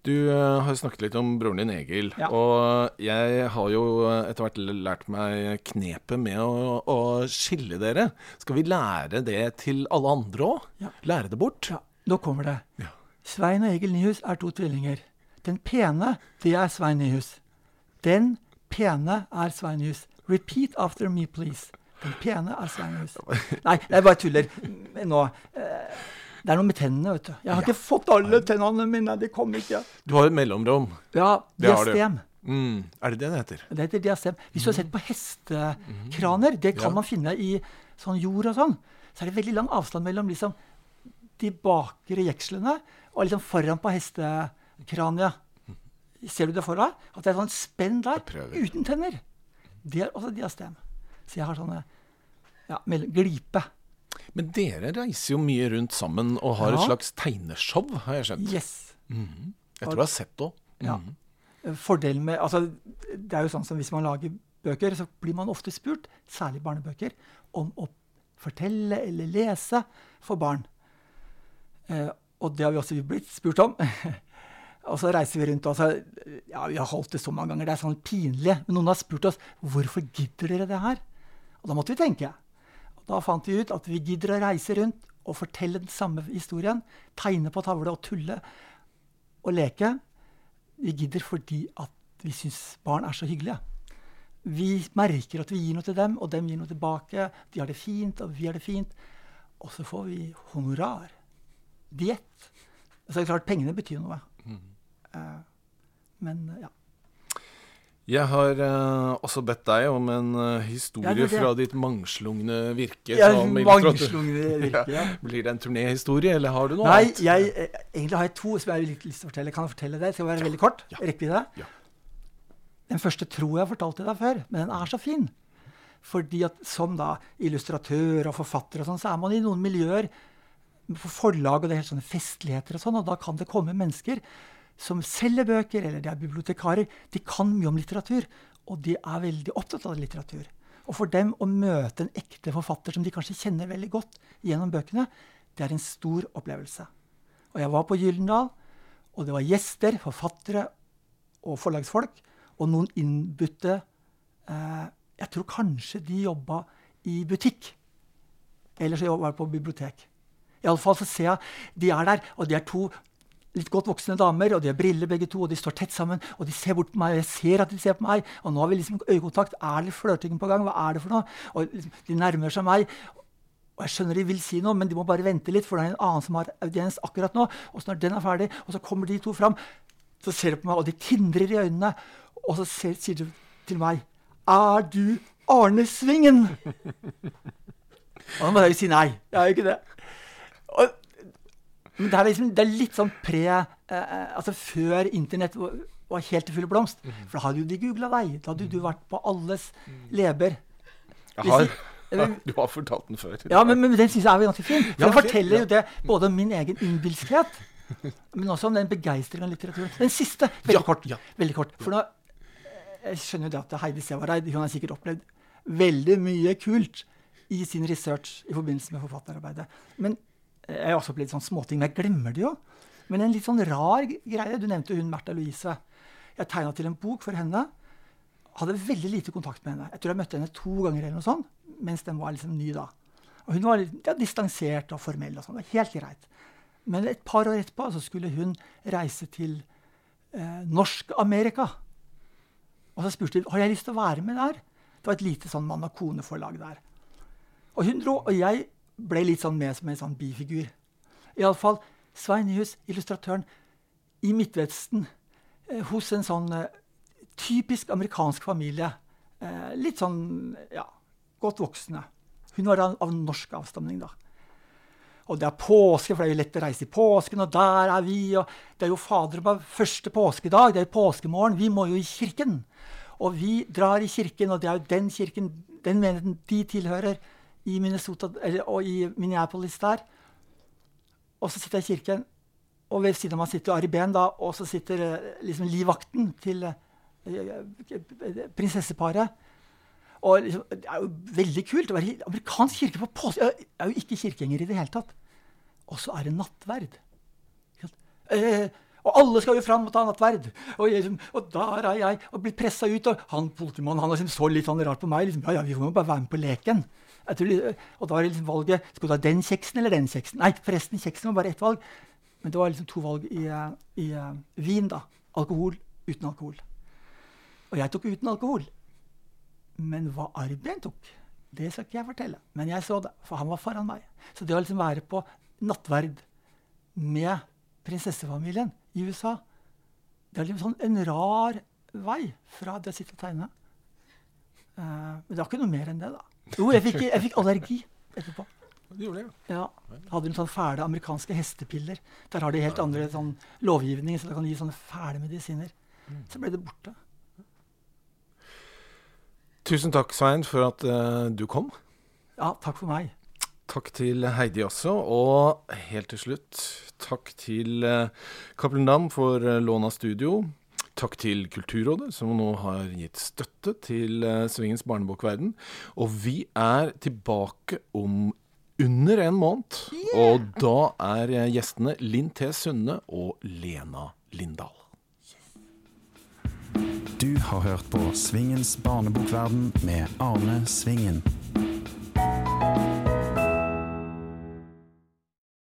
Du uh, har snakket litt om broren din Egil. Ja. Og jeg har jo etter hvert lært meg knepet med å, å skille dere. Skal vi lære det til alle andre òg? Ja. Lære det bort? Ja, nå kommer det. Ja. Svein og Egil Nyhus er to tvillinger. Den pene, det er Svein Nyhus. Den pene er Svein Nyhus. Repeat after me, please. Den pene er Svein Nyhus. Nei, jeg bare tuller. Nå. Eh, det er noe med tennene, vet du. Jeg har ja. ikke fått alle tennene mine. De kom ikke. Du har et mellomrom. Ja. Diastem. Mm. Er det det det heter? Det heter diastem. Hvis du har sett på hestekraner, det kan ja. man finne i sånn jord og sånn, så er det veldig lang avstand mellom liksom, de bakre jekslene og liksom foran på hestekraniet. Ser du det for deg? At det er sånn spenn der uten tenner. Det er også diastem. Så jeg har sånne ja, glipe. Men dere reiser jo mye rundt sammen og har ja. et slags tegneshow, har jeg skjønt. Yes. Mm. Jeg tror jeg har sett det òg. Ja. Mm. Fordelen med altså, Det er jo sånn som hvis man lager bøker, så blir man ofte spurt, særlig barnebøker, om å fortelle eller lese for barn. Eh, og det har vi også blitt spurt om. og så reiser vi rundt og så, ja, Vi har holdt det så mange ganger. Det er sånn pinlig. Men noen har spurt oss hvorfor gidder dere det her. Og da måtte vi tenke. Da fant vi ut at vi gidder å reise rundt og fortelle den samme historien. Tegne på tavle og tulle og leke. Vi gidder fordi at vi syns barn er så hyggelige. Vi merker at vi gir noe til dem, og dem gir noe tilbake. De har det fint, og vi har det fint. Og så får vi honorar. Diett. Så det er klart, pengene betyr noe. Mm. Uh, men ja. Jeg har uh, også bedt deg om en uh, historie ja, fra ditt mangslungne virke. Ja, mangslungne virke, ja. Blir det en turnéhistorie, eller har du noe Nei, annet? Jeg, eh, egentlig har jeg to som jeg litt lyst til å fortelle. Kan jeg fortelle det? Skal det være veldig kort? Ja. Rekker vi det? Ja. Den første tror jeg har fortalt til deg før, men den er så fin. Fordi at som da illustratør og forfatter og sånn, så er man i noen miljøer på forlag, og det er helt sånne festligheter og sånn, og da kan det komme mennesker som selger bøker, eller de er bibliotekarer, de kan mye om litteratur. Og de er veldig opptatt av litteratur. Og for dem å møte en ekte forfatter som de kanskje kjenner veldig godt gjennom bøkene, det er en stor opplevelse. Og jeg var på Gyldendal, og det var gjester, forfattere og forlagsfolk. Og noen innbudte eh, Jeg tror kanskje de jobba i butikk. Eller så var de på bibliotek. Iallfall så ser jeg de er der, og de er to litt godt voksne damer, og de har briller begge to, og de står tett sammen. Og de ser bort på meg, og jeg ser at de ser på meg. Og nå har vi liksom øyekontakt. Er det flørting på gang? Hva er det for noe? Og liksom, de nærmer seg meg. Og jeg skjønner de vil si noe, men de må bare vente litt, for det er en annen som har audiens akkurat nå. Og så når den er ferdig, og så kommer de to fram, så ser de på meg, og de tindrer i øynene. Og så ser, sier de til meg Er du Arne Svingen? og da må jeg jo si nei. Jeg er jo ikke det. Men det er, liksom, det er litt sånn pre eh, eh Altså før internett var helt til full blomst. Mm. For da hadde jo de googla deg. Da hadde du vært på alles leber. Jeg har, ja, du har fortalt den før. Ja, men, men den syns jeg er ganske fin. For ja, den forteller ja. jo det både om min egen innbilskhet, men også om den begeistringen av litteraturen. Den siste, veldig kort. Veldig kort. For nå, jeg skjønner jo det at Heidi Sevareid hun har sikkert opplevd veldig mye kult i sin research i forbindelse med forfatterarbeidet. Men jeg har også opplevd sånne småting, men jeg glemmer det jo. Men en litt sånn rar greie Du nevnte hun Märtha Louise. Jeg tegna til en bok for henne. Hadde veldig lite kontakt med henne. Jeg tror jeg møtte henne to ganger eller noe sånt, mens den var liksom ny da. Og hun var ja, distansert og formell og sånn. Helt greit. Men et par år etterpå så skulle hun reise til eh, Norsk-Amerika. Og så spurte hun har jeg lyst til å være med der. Det var et lite sånn mann og kone-forlag der. Og hun dro, og jeg ble litt sånn med som en sånn bifigur. Iallfall Svein Nyhus, illustratøren, i Midtvesten eh, hos en sånn eh, typisk amerikansk familie. Eh, litt sånn ja, godt voksne. Hun var av, norsk avstamning, da. Og det er påske, for det er jo lett å reise i påsken, og der er vi. Og det er jo fader på første påskedag, det er jo påskemorgen. Vi må jo i kirken. Og vi drar i kirken, og det er jo den kirken, den menigheten de tilhører, i Minnesota, eller, og i Minneapolis der. Og så sitter jeg i kirken, og ved siden av meg sitter Ari Behn, og så sitter eh, liksom livvakten til uh, prinsesseparet. Og liksom, Det er jo veldig kult å være i amerikansk kirke på påske. Jeg er jo ikke kirkegjenger i det hele tatt. Og så er det nattverd. Eh, og alle skal jo fram og ta nattverd. Og, liksom, og der er jeg og blir pressa ut. Og han politimannen han liksom så litt sånn rart på meg. Liksom, ja, ja, vi må bare være med på leken. Tror, og da var det liksom valget Skal du ha den kjeksen eller den kjeksen? Nei, forresten, kjeksen var bare ett valg. Men det var liksom to valg i, i uh, vin. da. Alkohol uten alkohol. Og jeg tok uten alkohol. Men hva Arben tok, det skal ikke jeg fortelle. Men jeg så det, for han var foran meg. Så det å liksom være på nattverd med prinsessefamilien i USA Det er liksom sånn en rar vei fra det å sitte og tegne. Uh, men det var ikke noe mer enn det, da. Jo, jeg fikk, jeg fikk allergi etterpå. Du gjorde det, ja. ja. Hadde noen sånn fæle amerikanske hestepiller. Der har de helt andre sånn, lovgivning, så da kan de gi sånne fæle medisiner. Så ble det borte. Tusen takk, Svein, for at uh, du kom. Ja, takk for meg. Takk til Heidi også. Og helt til slutt, takk til uh, Cappelen Dam for uh, lån av studio. Takk til Kulturrådet, som nå har gitt støtte til uh, Svingens barnebokverden. Og vi er tilbake om under en måned. Yeah! Og da er gjestene Linn T. Sunde og Lena Lindahl. Du har hørt på Svingens barnebokverden med Arne Svingen.